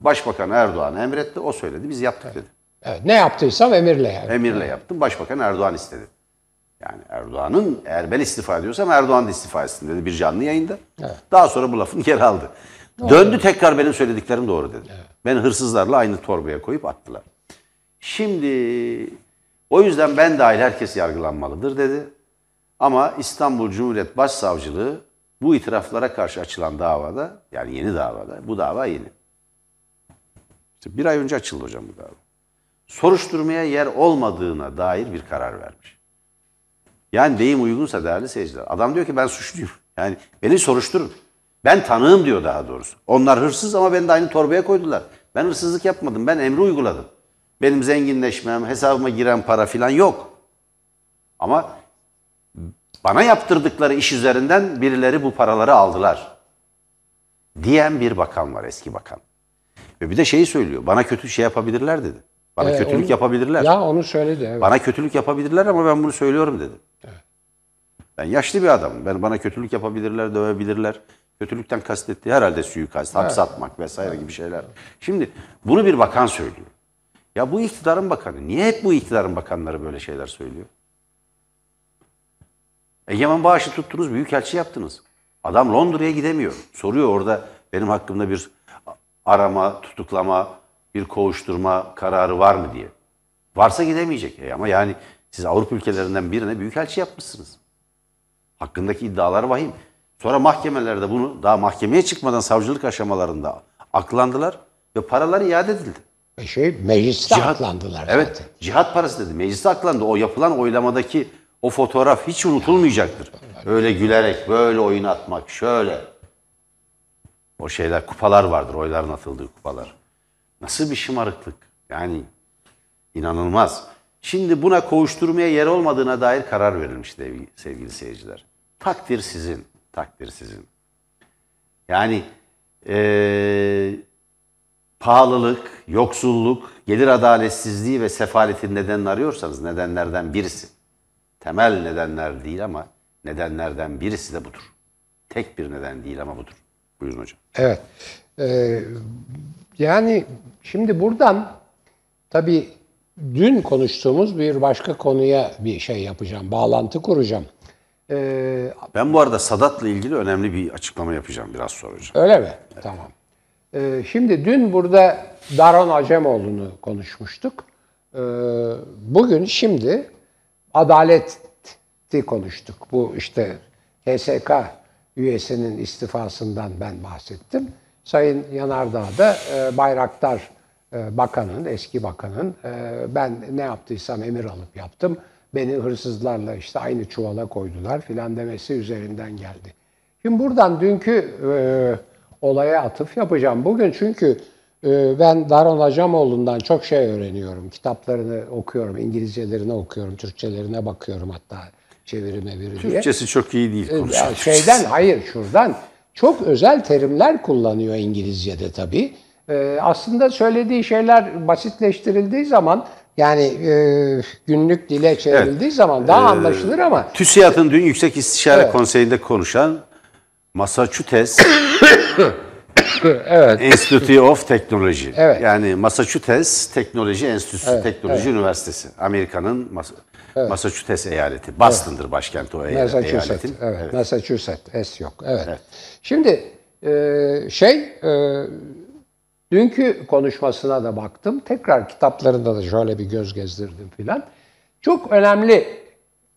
S2: Başbakan Erdoğan emretti, o söyledi, biz yaptık dedi.
S1: Evet, ne yaptıysam emirle yani.
S2: Emirle yaptım, Başbakan Erdoğan istedi. Yani Erdoğan'ın eğer ben istifa ediyorsam Erdoğan da istifa etsin dedi bir canlı yayında. Evet. Daha sonra bu lafını geri aldı. Doğru. Döndü tekrar benim söylediklerim doğru dedi. Evet. Beni hırsızlarla aynı torbaya koyup attılar. Şimdi o yüzden ben dahil herkes yargılanmalıdır dedi. Ama İstanbul Cumhuriyet Başsavcılığı bu itiraflara karşı açılan davada yani yeni davada bu dava yeni. İşte bir ay önce açıldı hocam bu dava. Soruşturmaya yer olmadığına dair bir karar vermiş. Yani deyim uygunsa değerli seyirciler. Adam diyor ki ben suçluyum. Yani beni soruşturun. Ben tanığım diyor daha doğrusu. Onlar hırsız ama beni de aynı torbaya koydular. Ben hırsızlık yapmadım. Ben emri uyguladım. Benim zenginleşmem, hesabıma giren para filan yok. Ama bana yaptırdıkları iş üzerinden birileri bu paraları aldılar. Diyen bir bakan var, eski bakan. Ve bir de şeyi söylüyor. Bana kötü şey yapabilirler dedi. Bana
S1: Ee,
S2: kötülük
S1: onu-
S2: yapabilirler.
S1: Ya onu söyledi evet.
S2: Bana kötülük yapabilirler ama ben bunu söylüyorum dedi. Ben yaşlı bir adamım. Ben bana kötülük yapabilirler, dövebilirler. Kötülükten kastettiği herhalde suikast, hapse atmak vesaire gibi şeyler. Şimdi bunu bir bakan söylüyor. Ya bu iktidarın bakanı. Niye hep bu iktidarın bakanları böyle şeyler söylüyor? Egemen Bağış'ı tuttunuz, büyükelçi yaptınız. Adam Londra'ya gidemiyor. Soruyor orada benim hakkımda bir arama, tutuklama, bir kovuşturma kararı var mı diye. Varsa gidemeyecek. E ama yani siz Avrupa ülkelerinden birine büyükelçi yapmışsınız. Hakkındaki iddialar vahim. Sonra mahkemelerde bunu daha mahkemeye çıkmadan savcılık aşamalarında aklandılar ve paralar iade edildi.
S1: Şey mecliste aklandılar
S2: Evet,
S1: zaten.
S2: cihat parası dedi. Mecliste aklandı. O yapılan oylamadaki o fotoğraf hiç unutulmayacaktır. Öyle gülerek, böyle oyun atmak, şöyle. O şeyler, kupalar vardır, oyların atıldığı kupalar. Nasıl bir şımarıklık. Yani inanılmaz. Şimdi buna kovuşturmaya yer olmadığına dair karar verilmiş sevgili, sevgili seyirciler. Takdir sizin, takdir sizin. Yani eee pahalılık, yoksulluk, gelir adaletsizliği ve sefaletin nedenini arıyorsanız nedenlerden birisi. Temel nedenler değil ama nedenlerden birisi de budur. Tek bir neden değil ama budur. Buyurun hocam.
S1: Evet. Ee, yani şimdi buradan tabii dün konuştuğumuz bir başka konuya bir şey yapacağım, bağlantı kuracağım. Ee,
S2: Ben bu arada Sadat'la ilgili önemli bir açıklama yapacağım biraz sonra hocam.
S1: öyle mi? Tamam. Ee, şimdi dün burada Daron Acemoğlu'nu konuşmuştuk. Ee, bugün şimdi adaleti konuştuk. Bu işte HSK üyesinin istifasından ben bahsettim. Sayın Yanardağ da e, Bayraktar e, Bakan'ın, eski bakanın e, ben ne yaptıysam emir alıp yaptım. Beni hırsızlarla işte aynı çuvala koydular filan demesi üzerinden geldi. Şimdi buradan dünkü olaya atıf yapacağım. Bugün çünkü e, ben Daron Acemoğlu'ndan çok şey öğreniyorum. Kitaplarını okuyorum, İngilizcelerini okuyorum, Türkçelerine bakıyorum hatta çeviri meviri diye.
S2: Türkçesi çok iyi değil
S1: Ya
S2: konuşan.
S1: şeyden hayır şuradan çok özel terimler kullanıyor İngilizce'de tabii. Ee, aslında söylediği şeyler basitleştirildiği zaman yani e, günlük dile çevrildiği zaman daha anlaşılır ama
S2: TÜSİAD'ın dün Yüksek İstişare
S1: Evet.
S2: Konseyi'nde konuşan Massachusetts
S1: evet
S2: Institute of Technology.
S1: Evet.
S2: Yani Massachusetts Teknoloji Enstitüsü, Teknoloji Üniversitesi. Amerika'nın Mas- Massachusetts eyaleti. Boston'dır başkenti o eyalet-
S1: Massachusetts
S2: eyaletin.
S1: evet, Massachusetts S yok evet. Şimdi e, şey e, dünkü konuşmasına da baktım. Tekrar kitaplarında da şöyle bir göz gezdirdim filan. Çok önemli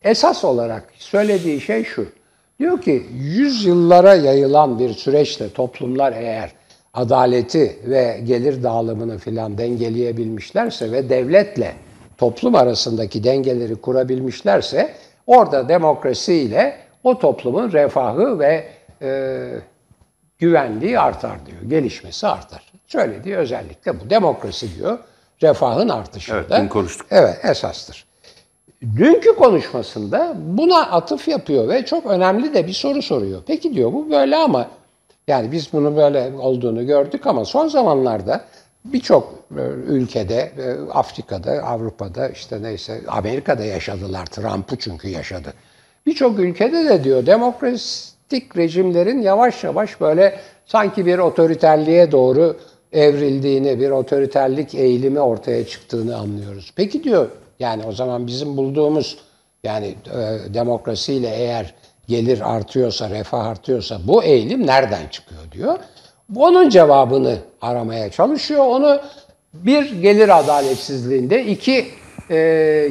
S1: esas olarak söylediği şey şu. Diyor ki yüzyıllara yayılan bir süreçte toplumlar eğer adaleti ve gelir dağılımını filan dengeleyebilmişlerse ve devletle toplum arasındaki dengeleri kurabilmişlerse orada demokrasiyle o toplumun refahı ve e, güvenliği artar diyor. Gelişmesi artar. Söylediği özellikle bu. Demokrasi diyor. Refahın artışında.
S2: Evet, konuştuk.
S1: Evet, esastır. Dünkü konuşmasında buna atıf yapıyor ve çok önemli de bir soru soruyor. Peki diyor bu böyle ama yani biz bunu böyle olduğunu gördük ama son zamanlarda birçok e, ülkede, e, Afrika'da, Avrupa'da işte neyse Amerika'da yaşadılar. Trump'ı çünkü yaşadı. Birçok ülkede de diyor demokratik rejimlerin yavaş yavaş böyle sanki bir otoriterliğe doğru evrildiğini, bir otoriterlik eğilimi ortaya çıktığını anlıyoruz. Peki diyor yani o zaman bizim bulduğumuz yani e, demokrasiyle eğer gelir artıyorsa, refah artıyorsa bu eğilim nereden çıkıyor diyor. Onun cevabını aramaya çalışıyor. Onu bir gelir adaletsizliğinde, iki e,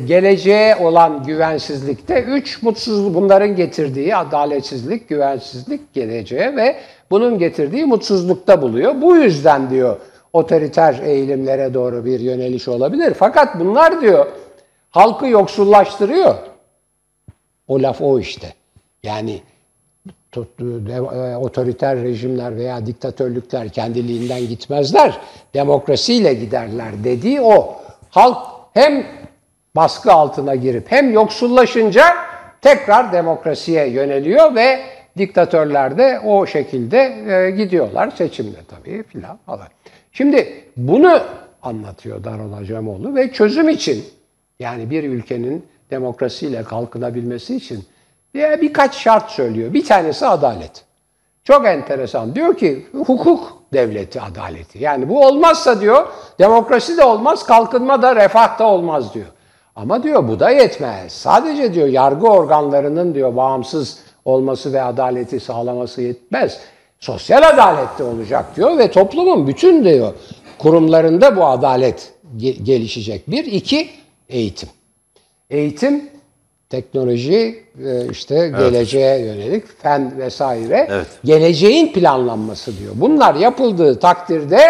S1: geleceğe olan güvensizlikte, üç mutsuzluk bunların getirdiği adaletsizlik, güvensizlik geleceğe ve bunun getirdiği mutsuzlukta buluyor. Bu yüzden diyor otoriter eğilimlere doğru bir yöneliş olabilir. Fakat bunlar diyor halkı yoksullaştırıyor. O laf o işte. Yani e, otoriter rejimler veya diktatörlükler kendiliğinden gitmezler. Demokrasiyle giderler dediği o. Halk hem baskı altına girip hem yoksullaşınca tekrar demokrasiye yöneliyor ve diktatörler de o şekilde e, gidiyorlar seçimde tabii filan falan. Şimdi bunu anlatıyor Daron Acemoğlu ve çözüm için yani bir ülkenin demokrasiyle kalkınabilmesi için bir- birkaç şart söylüyor. Bir tanesi adalet. Çok enteresan. Diyor ki hukuk devleti adaleti. Yani bu olmazsa diyor demokrasi de olmaz, kalkınma da refah da olmaz diyor. Ama diyor bu da yetmez. Sadece diyor yargı organlarının diyor bağımsız olması ve adaleti sağlaması yetmez. Sosyal adalet de olacak diyor ve toplumun bütün diyor kurumlarında bu adalet ge- gelişecek. Bir, iki eğitim. Eğitim, teknoloji, e, işte geleceğe yönelik fen vesaire.
S2: Evet.
S1: Geleceğin planlanması diyor. Bunlar yapıldığı takdirde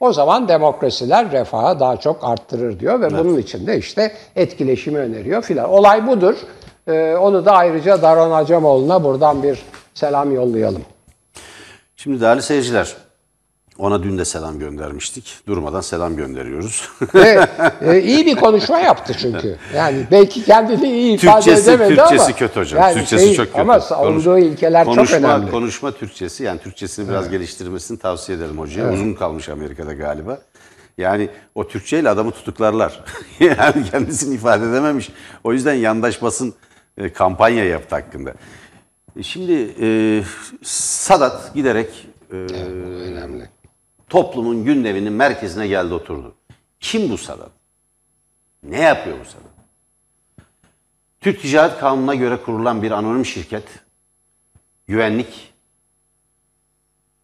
S1: o zaman demokrasiler refahı daha çok arttırır diyor ve bunun için de işte etkileşimi öneriyor filan. Olay budur. E, onu da ayrıca Daron Acemoğlu'na buradan bir selam yollayalım.
S2: Şimdi değerli seyirciler, ona dün de selam göndermiştik. Durmadan selam gönderiyoruz.
S1: Ve e, iyi bir konuşma yaptı çünkü. Yani belki kendini iyi ifade
S2: Türkçesi,
S1: edemedi ama.
S2: Türkçesi kötü hocam.
S1: yani
S2: Türkçesi
S1: şey-
S2: çok kötü.
S1: Ama savunduğu
S2: Konuş-
S1: ilkeler çok
S2: konuşma,
S1: önemli.
S2: Konuşma Türkçesi, yani Türkçesini biraz geliştirmesini tavsiye ederim hocaya. Uzun kalmış Amerika'da galiba. Yani o Türkçeyle adamı tutuklarlar. yani kendisini ifade edememiş. O yüzden yandaş basın e, kampanya yaptı hakkında. E, Şimdi e, Sadat giderek e,
S1: önemli.
S2: Toplumun gündeminin merkezine geldi oturdu. Kim bu Sadat? Ne yapıyor bu Sadat? Türk Ticaret Kanunu'na göre kurulan bir anonim şirket, güvenlik,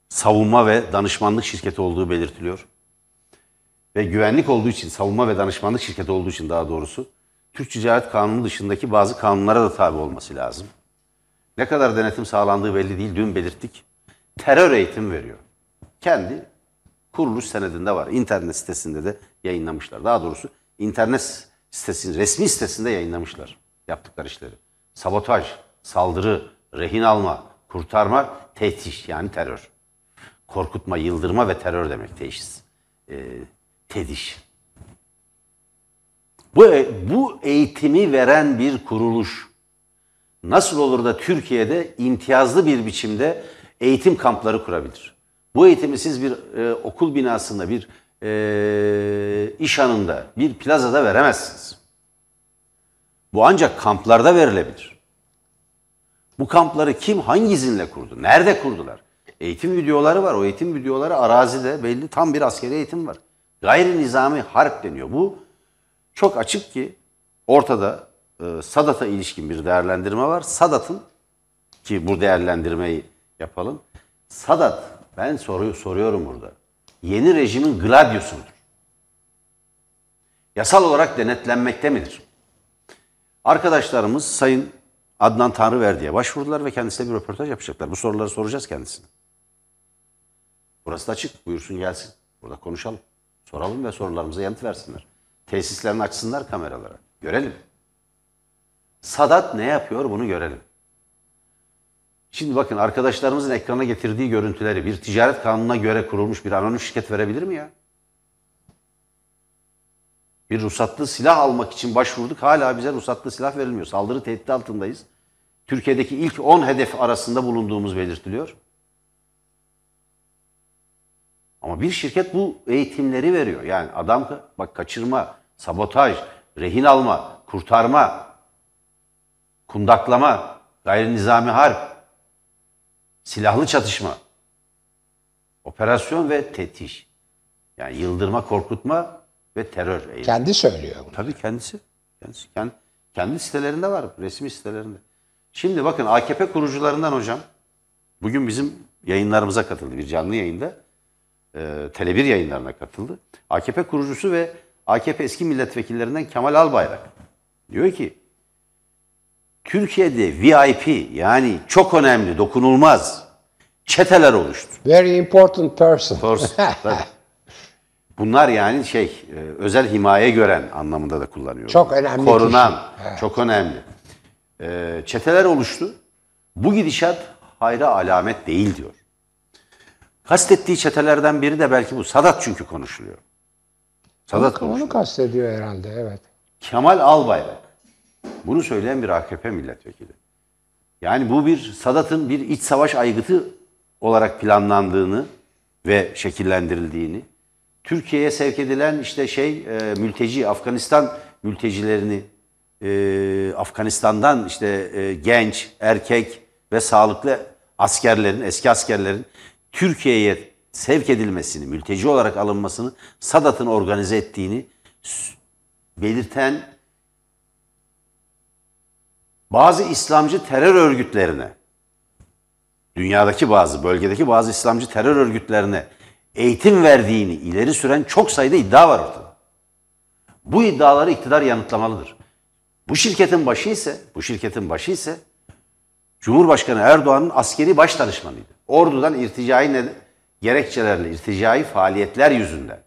S2: savunma ve danışmanlık şirketi olduğu belirtiliyor. Ve güvenlik olduğu için, savunma ve danışmanlık şirketi olduğu için daha doğrusu, Türk Ticaret Kanunu dışındaki bazı kanunlara da tabi olması lazım. Ne kadar denetim sağlandığı belli değil, dün belirttik. Terör eğitim veriyor. Kendi kuruluş senedinde var. İnternet sitesinde de yayınlamışlar. Daha doğrusu internet sitesinin resmi sitesinde yayınlamışlar yaptıkları işleri. Sabotaj, saldırı, rehin alma, kurtarma, tehdit yani terör. Korkutma, yıldırma ve terör demek teşhis. Ee, tediş. Bu, bu eğitimi veren bir kuruluş nasıl olur da Türkiye'de imtiyazlı bir biçimde eğitim kampları kurabilir? Bu eğitimi siz bir e, okul binasında, bir e, iş anında, bir plazada veremezsiniz. Bu ancak kamplarda verilebilir. Bu kampları kim, hangi izinle kurdu? Nerede kurdular? Eğitim videoları var. O eğitim videoları arazide belli tam bir askeri eğitim var. Gayri nizami harp deniyor. Bu çok açık ki ortada e, Sadat'a ilişkin bir değerlendirme var. Sadat'ın ki bu değerlendirmeyi yapalım. Sadat ben soruyu soruyorum burada. Yeni rejimin gladyosu mudur? Yasal olarak denetlenmekte midir? Arkadaşlarımız Sayın Adnan Tanrıverdi'ye başvurdular ve kendisine bir röportaj yapacaklar. Bu soruları soracağız kendisine. Burası da açık. Buyursun gelsin. Burada konuşalım. Soralım ve sorularımıza yanıt versinler. Tesislerini açsınlar kameralara. Görelim. Sadat ne yapıyor bunu görelim. Şimdi bakın arkadaşlarımızın ekrana getirdiği görüntüleri bir ticaret kanununa göre kurulmuş bir anonim şirket verebilir mi ya? Bir ruhsatlı silah almak için başvurduk. Hala bize ruhsatlı silah verilmiyor. Saldırı tehdidi altındayız. Türkiye'deki ilk 10 hedef arasında bulunduğumuz belirtiliyor. Ama bir şirket bu eğitimleri veriyor. Yani adam bak kaçırma, sabotaj, rehin alma, kurtarma, kundaklama, gayri nizami harp, silahlı çatışma, operasyon ve tetiş. Yani yıldırma, korkutma ve terör eğitimi.
S1: Kendi söylüyor bunu.
S2: Tabii kendisi. Kendisi. Kendi, kendi sitelerinde var. Resmi sitelerinde. Şimdi bakın AKP kurucularından hocam bugün bizim yayınlarımıza katıldı. Bir canlı yayında e, Tele1 yayınlarına katıldı. AKP kurucusu ve AKP eski milletvekillerinden Kemal Albayrak diyor ki Türkiye'de VIP yani çok önemli, dokunulmaz çeteler oluştu.
S1: Very important person.
S2: Bunlar yani şey e, özel himaye gören anlamında da kullanıyor.
S1: Çok önemli
S2: Korunan,
S1: kişi.
S2: çok önemli. e, çeteler oluştu. Bu gidişat hayra alamet değil diyor. Kastettiği çetelerden biri de belki bu. Sadat çünkü konuşuluyor. Sadat
S1: Onu
S2: konuşuluyor.
S1: kastediyor herhalde evet.
S2: Kemal Albayrak. Bunu söyleyen bir AKP milletvekili. Yani bu bir Sadat'ın bir iç savaş aygıtı olarak planlandığını ve şekillendirildiğini, Türkiye'ye sevk edilen işte şey e, mülteci Afganistan mültecilerini e, Afganistan'dan işte e, genç, erkek ve sağlıklı askerlerin, eski askerlerin Türkiye'ye sevk edilmesini, mülteci olarak alınmasını Sadat'ın organize ettiğini belirten bazı İslamcı terör örgütlerine, dünyadaki bazı, bölgedeki bazı İslamcı terör örgütlerine eğitim verdiğini ileri süren çok sayıda iddia var ortada. Bu iddiaları iktidar yanıtlamalıdır. Bu şirketin başı ise, bu şirketin başı ise Cumhurbaşkanı Erdoğan'ın askeri baş danışmanıydı. Ordudan irticai ned- gerekçelerle, irticai faaliyetler yüzünden,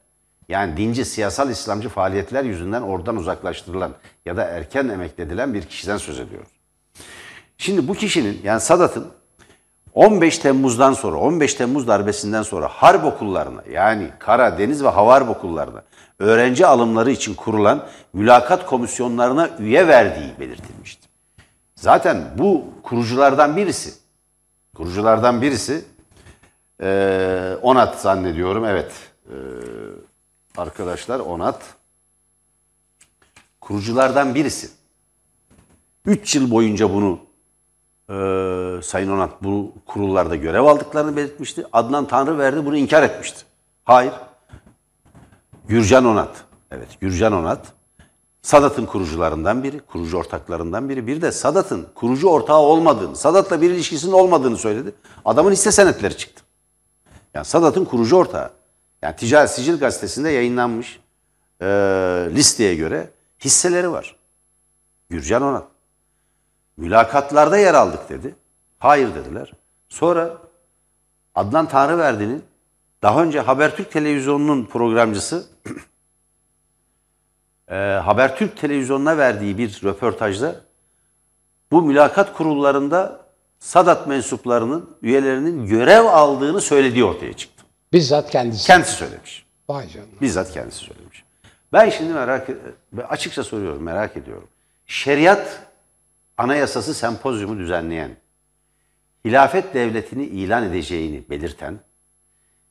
S2: yani dinci, siyasal İslamcı faaliyetler yüzünden oradan uzaklaştırılan ya da erken emekledilen bir kişiden söz ediyoruz. Şimdi bu kişinin yani Sadat'ın 15 Temmuz'dan sonra, 15 Temmuz darbesinden sonra harp okullarına yani kara, deniz ve hava harp okullarına öğrenci alımları için kurulan mülakat komisyonlarına üye verdiği belirtilmişti. Zaten bu kuruculardan birisi, kuruculardan birisi eee, Onat zannediyorum, evet. Eee, arkadaşlar Onat kuruculardan birisi. 3 yıl boyunca bunu eee Sayın Onat bu kurullarda görev aldıklarını belirtmişti. Adnan Tanrıverdi bunu inkar etmişti. Hayır. Gürcan Onat. Evet, Gürcan Onat. Sadat'ın kurucularından biri, kurucu ortaklarından biri. Bir de Sadat'ın kurucu ortağı olmadığını, Sadat'la bir ilişkisinin olmadığını söyledi. Adamın hisse senetleri çıktı. Yani Sadat'ın kurucu ortağı. Yani Ticaret Sicil Gazetesi'nde yayınlanmış eee, listeye göre hisseleri var. Gürcan Onat. Mülakatlarda yer aldık dedi. Hayır dediler. Sonra Adnan Tanrıverdi'nin daha önce Habertürk Televizyonu'nun programcısı e, Habertürk Televizyonu'na verdiği bir röportajda bu mülakat kurullarında Sadat mensuplarının, üyelerinin görev aldığını söylediği ortaya çıktı.
S1: Bizzat kendisi.
S2: Kendisi söylemiş.
S1: Vay canına.
S2: Bizzat kendisi söylemiş. Ben şimdi merak ben açıkça soruyorum, merak ediyorum. Şeriat anayasası sempozyumu düzenleyen, hilafet devletini ilan edeceğini belirten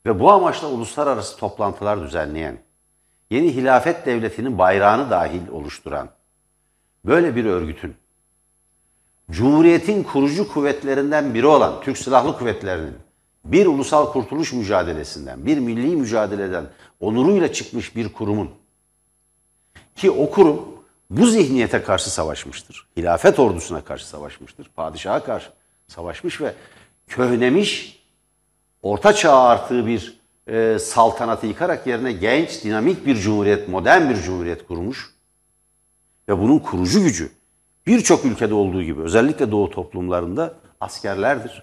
S2: ve bu amaçla uluslararası toplantılar düzenleyen, yeni hilafet devletinin bayrağını dahil oluşturan böyle bir örgütün Cumhuriyetin kurucu kuvvetlerinden biri olan Türk Silahlı Kuvvetleri'nin bir ulusal kurtuluş mücadelesinden, bir milli mücadeleden onuruyla çıkmış bir kurumun ki o kurum bu zihniyete karşı savaşmıştır. Hilafet ordusuna karşı savaşmıştır. Padişaha karşı savaşmış ve köhnemiş, orta çağ artığı bir e, saltanatı yıkarak yerine genç, dinamik bir cumhuriyet, modern bir cumhuriyet kurmuş. Ve bunun kurucu gücü birçok ülkede olduğu gibi özellikle doğu toplumlarında askerlerdir.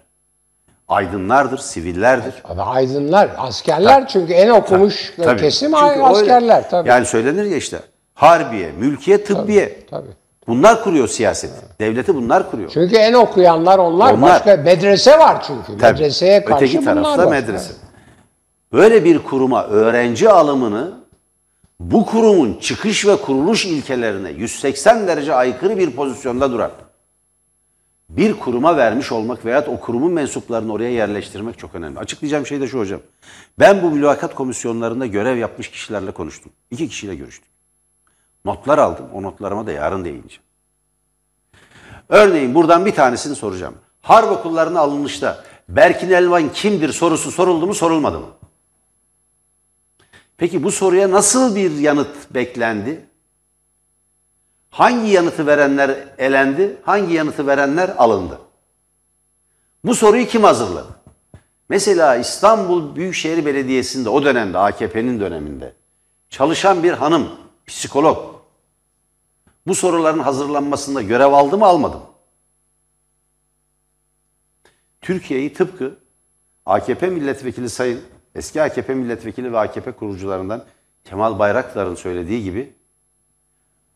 S2: Aydınlardır, sivillerdir.
S1: Aydınlar, askerler çünkü en okumuş
S2: Tabii.
S1: kesim
S2: Çünkü öyle.
S1: askerler tabii.
S2: Yani söylenir ya işte harbiye, mülkiye, tıbbiye.
S1: Tabii.
S2: Bunlar kuruyor siyaseti. Devleti bunlar kuruyor.
S1: Çünkü en okuyanlar onlar.
S2: Onlar.
S1: Başka medrese var çünkü.
S2: Tabii.
S1: Medreseye karşı
S2: Öteki tarafta medrese. Böyle bir kuruma öğrenci alımını bu kurumun çıkış ve kuruluş ilkelerine 180 derece aykırı bir pozisyonda duran bir kuruma vermiş olmak veya o kurumun mensuplarını oraya yerleştirmek çok önemli. Açıklayacağım şey de şu hocam. Ben bu mülakat komisyonlarında görev yapmış kişilerle konuştum. İki kişiyle görüştüm. Notlar aldım. O notlarıma da yarın değineceğim. Örneğin buradan bir tanesini soracağım. Harp okullarına alınışta Berkin Elvan kimdir sorusu soruldu mu sorulmadı mı? Peki bu soruya nasıl bir yanıt beklendi? Hangi yanıtı verenler elendi? Hangi yanıtı verenler alındı? Bu soruyu kim hazırladı? Mesela İstanbul Büyükşehir Belediyesi'nde o dönemde AKP'nin döneminde çalışan bir hanım, psikolog bu soruların hazırlanmasında görev aldı mı almadı? Türkiye'yi tıpkı AKP milletvekili sayın, eski AKP milletvekili ve AKP kurucularından Kemal Bayraktar'ın söylediği gibi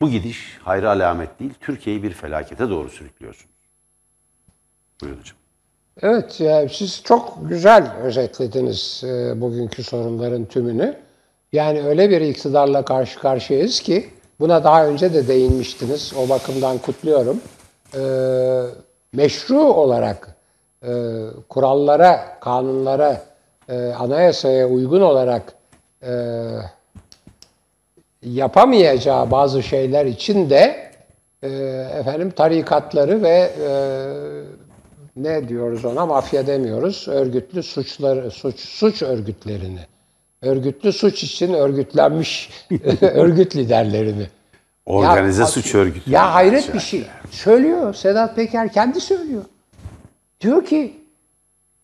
S2: Bu gidiş hayra alamet değil, Türkiye'yi bir felakete doğru sürüklüyorsunuz. Buyurun hocam.
S1: Evet, yani siz çok güzel özetlediniz e, bugünkü sorunların tümünü. Yani öyle bir iktidarla karşı karşıyayız ki buna daha önce de değinmiştiniz. O bakımdan kutluyorum. E, meşru olarak e, kurallara, kanunlara, e, anayasaya uygun olarak e, yapamayacağı bazı şeyler için de e, efendim tarikatları ve e, ne diyoruz ona mafya demiyoruz örgütlü suçları suç suç örgütlerini örgütlü suç için örgütlenmiş örgüt liderlerini
S2: Organize
S1: Ya,
S2: suç örgütü.
S1: ya hayret bir şey. Söylüyor. Sedat Peker kendi söylüyor. Diyor ki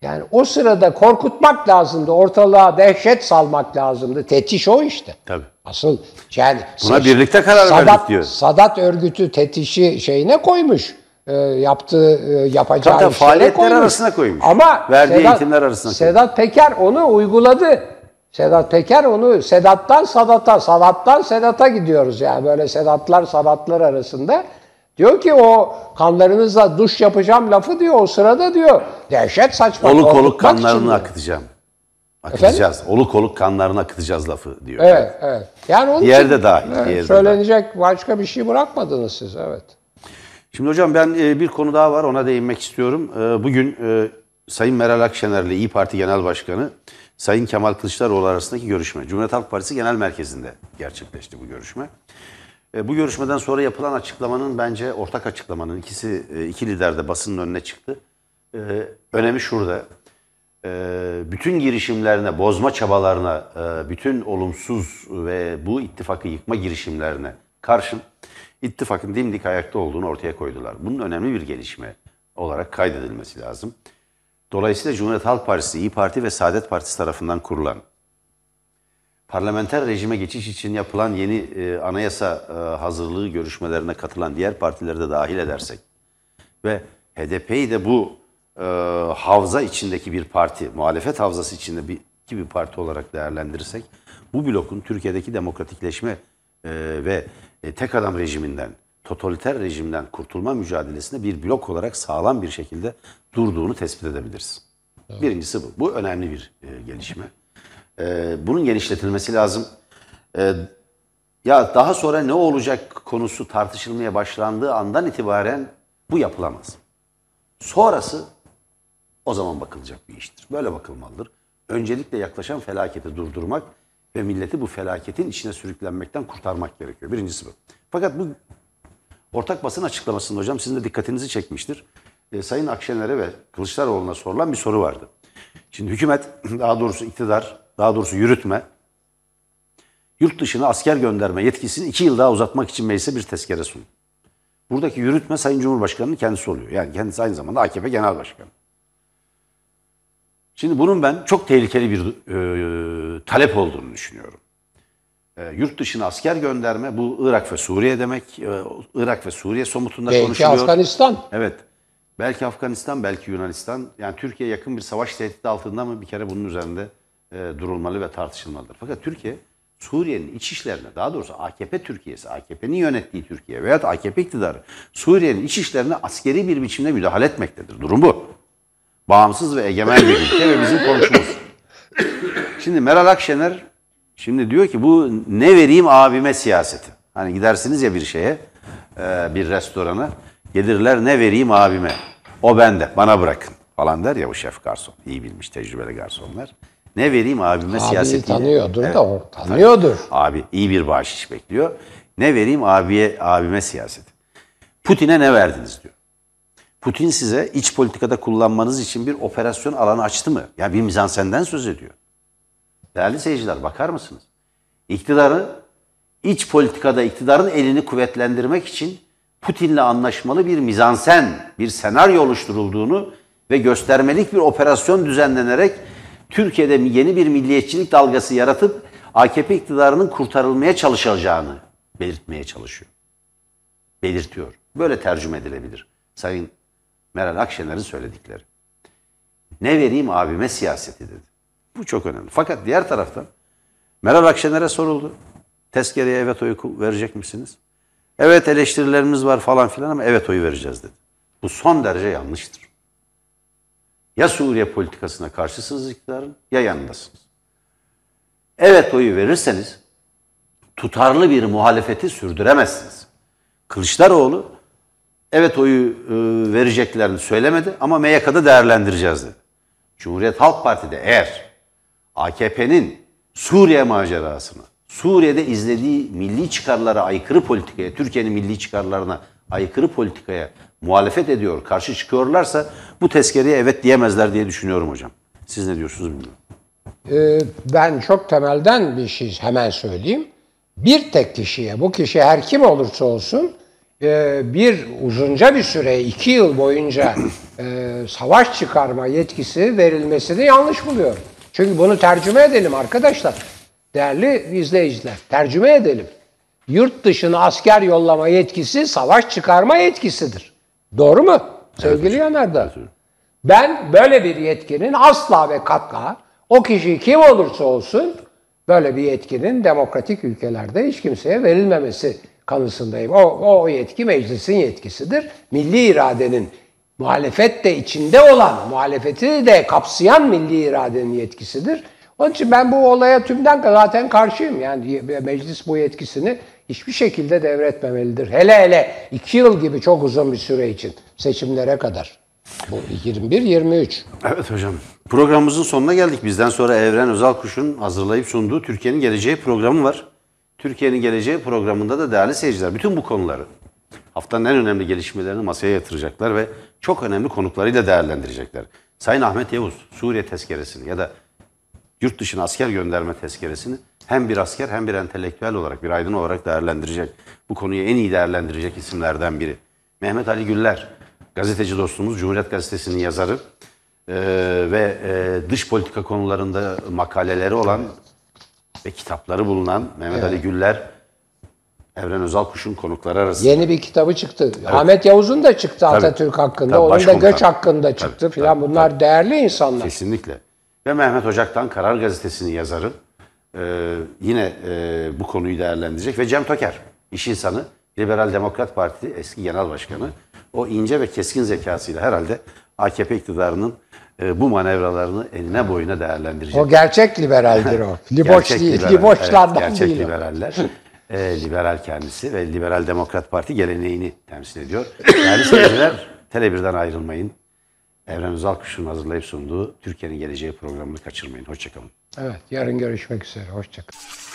S1: yani o sırada korkutmak lazımdı. Ortalığa dehşet salmak lazımdı. Tetiş o işte.
S2: Tabii.
S1: Asıl yani
S2: Buna birlikte karar
S1: Sadat,
S2: verdik diyor.
S1: Sadat örgütü tetişi şeyine koymuş. E, yaptığı, e, yapacağı
S2: Tabii, faaliyetler
S1: koymuş.
S2: arasına koymuş.
S1: Ama
S2: Verdiği
S1: Sedat,
S2: eğitimler arasına koymuş.
S1: Sedat Peker onu uyguladı. Sedat Peker onu Sedat'tan Sadat'a, Sadat'tan Sedat'a gidiyoruz yani böyle Sedatlar Sadatlar arasında. Diyor ki o kanlarınızla duş yapacağım lafı diyor o sırada diyor. Dehşet saçma.
S2: Oluk oluk kanlarını akıtacağım. Akıtacağız. Oluk oluk kanlarını akıtacağız lafı diyor.
S1: Evet, evet. Yani onun
S2: Diğer
S1: için,
S2: de dahil,
S1: evet,
S2: diğer
S1: söylenecek başka bir şey bırakmadınız siz, evet.
S2: Şimdi hocam ben e, bir konu daha var ona değinmek istiyorum. E, Bugün e, Sayın Meral Akşener ile İyi Parti Genel Başkanı Sayın Kemal Kılıçdaroğlu arasındaki görüşme Cumhuriyet Halk Partisi Genel Merkezi'nde gerçekleşti bu görüşme. E, Bu görüşmeden sonra yapılan açıklamanın bence ortak açıklamanın ikisi e, iki lider de basının önüne çıktı. E, Önemi şurada. Bütün girişimlerine, bozma çabalarına, bütün olumsuz ve bu ittifakı yıkma girişimlerine karşın ittifakın dimdik ayakta olduğunu ortaya koydular. Bunun önemli bir gelişme olarak kaydedilmesi lazım. Dolayısıyla Cumhuriyet Halk Partisi, İyi Parti ve Saadet Partisi tarafından kurulan parlamenter rejime geçiş için yapılan yeni e, anayasa e, hazırlığı görüşmelerine katılan diğer partileri de dahil edersek ve HDP'yi de bu e, havza içindeki bir parti, muhalefet havzası içinde bir, iki bir parti olarak değerlendirirsek bu blokun Türkiye'deki demokratikleşme e, ve e, tek adam rejiminden, totaliter rejimden kurtulma mücadelesinde bir blok olarak sağlam bir şekilde durduğunu tespit edebiliriz. Birincisi bu. Bu önemli bir e, gelişme. E, bunun genişletilmesi lazım. E, ya daha sonra ne olacak konusu tartışılmaya başlandığı andan itibaren bu yapılamaz. Sonrası o zaman bakılacak bir iştir. Böyle bakılmalıdır. Öncelikle yaklaşan felaketi durdurmak ve milleti bu felaketin içine sürüklenmekten kurtarmak gerekiyor. Birincisi bu. Fakat bu ortak basın açıklamasında hocam sizin de dikkatinizi çekmiştir. E, Sayın Akşener'e ve Kılıçdaroğlu'na sorulan bir soru vardı. Şimdi hükümet, daha doğrusu iktidar, daha doğrusu yürütme, yurt dışına asker gönderme yetkisini iki yıl daha uzatmak için meclise bir tezkere sundu. Buradaki yürütme Sayın Cumhurbaşkanı'nın kendisi oluyor. Yani kendisi aynı zamanda AKP Genel Başkanı. Şimdi bunun ben çok tehlikeli bir e, talep olduğunu düşünüyorum. E, yurt dışına asker gönderme bu Irak ve Suriye demek. E, Irak ve Suriye somutunda
S1: Belki
S2: konuşuluyor.
S1: Afganistan.
S2: Evet. Belki Afganistan, belki Yunanistan. Yani Türkiye yakın bir savaş tehdidi altında mı bir kere bunun üzerinde e, durulmalı ve tartışılmalıdır. Fakat Türkiye Suriye'nin iç işlerine, daha doğrusu AKP Türkiye'si, AKP'nin yönettiği Türkiye veya AKP iktidarı Suriye'nin iç işlerine askeri bir biçimde müdahale etmektedir. Durum bu. Bağımsız ve egemen bir ülke ve bizim komşumuz. Şimdi Meral Akşener şimdi diyor ki bu ne vereyim abime siyaseti. Hani gidersiniz ya bir şeye, e, bir restorana, gelirler ne vereyim abime. O bende, bana bırakın falan der ya bu şef garson. İyi bilmiş tecrübeli garsonlar. Ne vereyim abime
S1: Abiyi
S2: siyasetiyle.
S1: tanıyordur
S2: Evet.
S1: da o tanıyordur.
S2: Abi iyi bir bahşiş bekliyor. Ne vereyim abiye abime siyaseti. Putin'e ne verdiniz diyor. Putin size iç politikada kullanmanız için bir operasyon alanı açtı mı? Ya bir mizansenden söz ediyor. Değerli seyirciler bakar mısınız? İktidarı iç politikada iktidarın elini kuvvetlendirmek için Putin'le anlaşmalı bir mizansen, bir senaryo oluşturulduğunu ve göstermelik bir operasyon düzenlenerek Türkiye'de yeni bir milliyetçilik dalgası yaratıp AKP iktidarının kurtarılmaya çalışacağını belirtmeye çalışıyor. Belirtiyor. Böyle tercüme edilebilir. Sayın Meral Akşener'in söyledikleri. Ne vereyim abime siyaseti dedi. Bu çok önemli. Fakat diğer taraftan Meral Akşener'e soruldu. Tezkereye evet oyu verecek misiniz? Evet eleştirilerimiz var falan filan ama evet oyu vereceğiz dedi. Bu son derece yanlıştır. Ya Suriye politikasına karşısınız iktidarın ya yanındasınız. Evet oyu verirseniz tutarlı bir muhalefeti sürdüremezsiniz. Kılıçdaroğlu evet oyu e, vereceklerini söylemedi ama MYK'da değerlendireceğiz dedi. Cumhuriyet Halk Parti'de eğer AKP'nin Suriye macerasını, Suriye'de izlediği milli çıkarlara aykırı politikaya, Türkiye'nin milli çıkarlarına aykırı politikaya muhalefet ediyor, karşı çıkıyorlarsa bu tezkereye evet diyemezler diye düşünüyorum hocam. Siz ne diyorsunuz bilmiyorum.
S1: Ee, ben çok temelden bir şey hemen söyleyeyim. Bir tek kişiye, bu kişi her kim olursa olsun e, bir uzunca bir süre, iki yıl boyunca e, savaş çıkarma yetkisi verilmesini yanlış buluyorum. Çünkü bunu tercüme edelim arkadaşlar. Değerli izleyiciler, tercüme edelim. Yurt dışına asker yollama yetkisi savaş çıkarma yetkisidir. Doğru mu? Sevgili Yanardağ. Ben böyle bir yetkinin asla ve katla o kişi kim olursa olsun böyle bir yetkinin demokratik ülkelerde hiç kimseye verilmemesi kanısındayım. O, o yetki meclisin yetkisidir. Milli iradenin muhalefet de içinde olan, muhalefeti de kapsayan milli iradenin yetkisidir. Onun için ben bu olaya tümden zaten karşıyım. Yani meclis bu yetkisini hiçbir şekilde devretmemelidir. Hele hele iki yıl gibi çok uzun bir süre için seçimlere kadar. Bu 21-23.
S2: Evet hocam. Programımızın sonuna geldik. Bizden sonra Evren Özalkuş'un hazırlayıp sunduğu Türkiye'nin Geleceği programı var. Türkiye'nin Geleceği programında da değerli seyirciler bütün bu konuları haftanın en önemli gelişmelerini masaya yatıracaklar ve çok önemli konuklarıyla değerlendirecekler. Sayın Ahmet Yavuz Suriye tezkeresini ya da yurt dışına asker gönderme tezkeresini hem bir asker hem bir entelektüel olarak bir aydın olarak değerlendirecek. Bu konuyu en iyi değerlendirecek isimlerden biri. Mehmet Ali Güller, gazeteci dostumuz, Cumhuriyet Gazetesi'nin yazarı e, ve e, dış politika konularında makaleleri olan ve kitapları bulunan Mehmet Ali Güller, Evren Özalkuş'un konukları arasında.
S1: Yeni bir kitabı çıktı. Ahmet Yavuz'un da çıktı Atatürk hakkında.
S2: Tabii,
S1: Onun da göç hakkında çıktı
S2: Tabii,
S1: filan.
S2: tabii,
S1: Bunlar değerli insanlar.
S2: Kesinlikle. Ve Mehmet Ocak'tan Karar Gazetesi'nin yazarı e, yine e, bu konuyu değerlendirecek. Ve Cem Toker, iş insanı, Liberal Demokrat Parti eski genel başkanı. O ince ve keskin zekasıyla herhalde AKP iktidarının e, bu manevralarını eline boyuna değerlendirecek.
S1: O gerçek liberaldir o. Liboç
S2: Gerçek
S1: değil.
S2: liberal,
S1: Liboçlardan
S2: evet, gerçek
S1: değil. o.
S2: liberaller. E, liberal kendisi ve Liberal Demokrat Parti geleneğini temsil ediyor. Değerli seyirciler, Tele1'den ayrılmayın. Evren Özalkuş'un hazırlayıp sunduğu Türkiye'nin Geleceği programını kaçırmayın. Hoşçakalın.
S1: Evet, yarın görüşmek üzere. Hoşçakalın.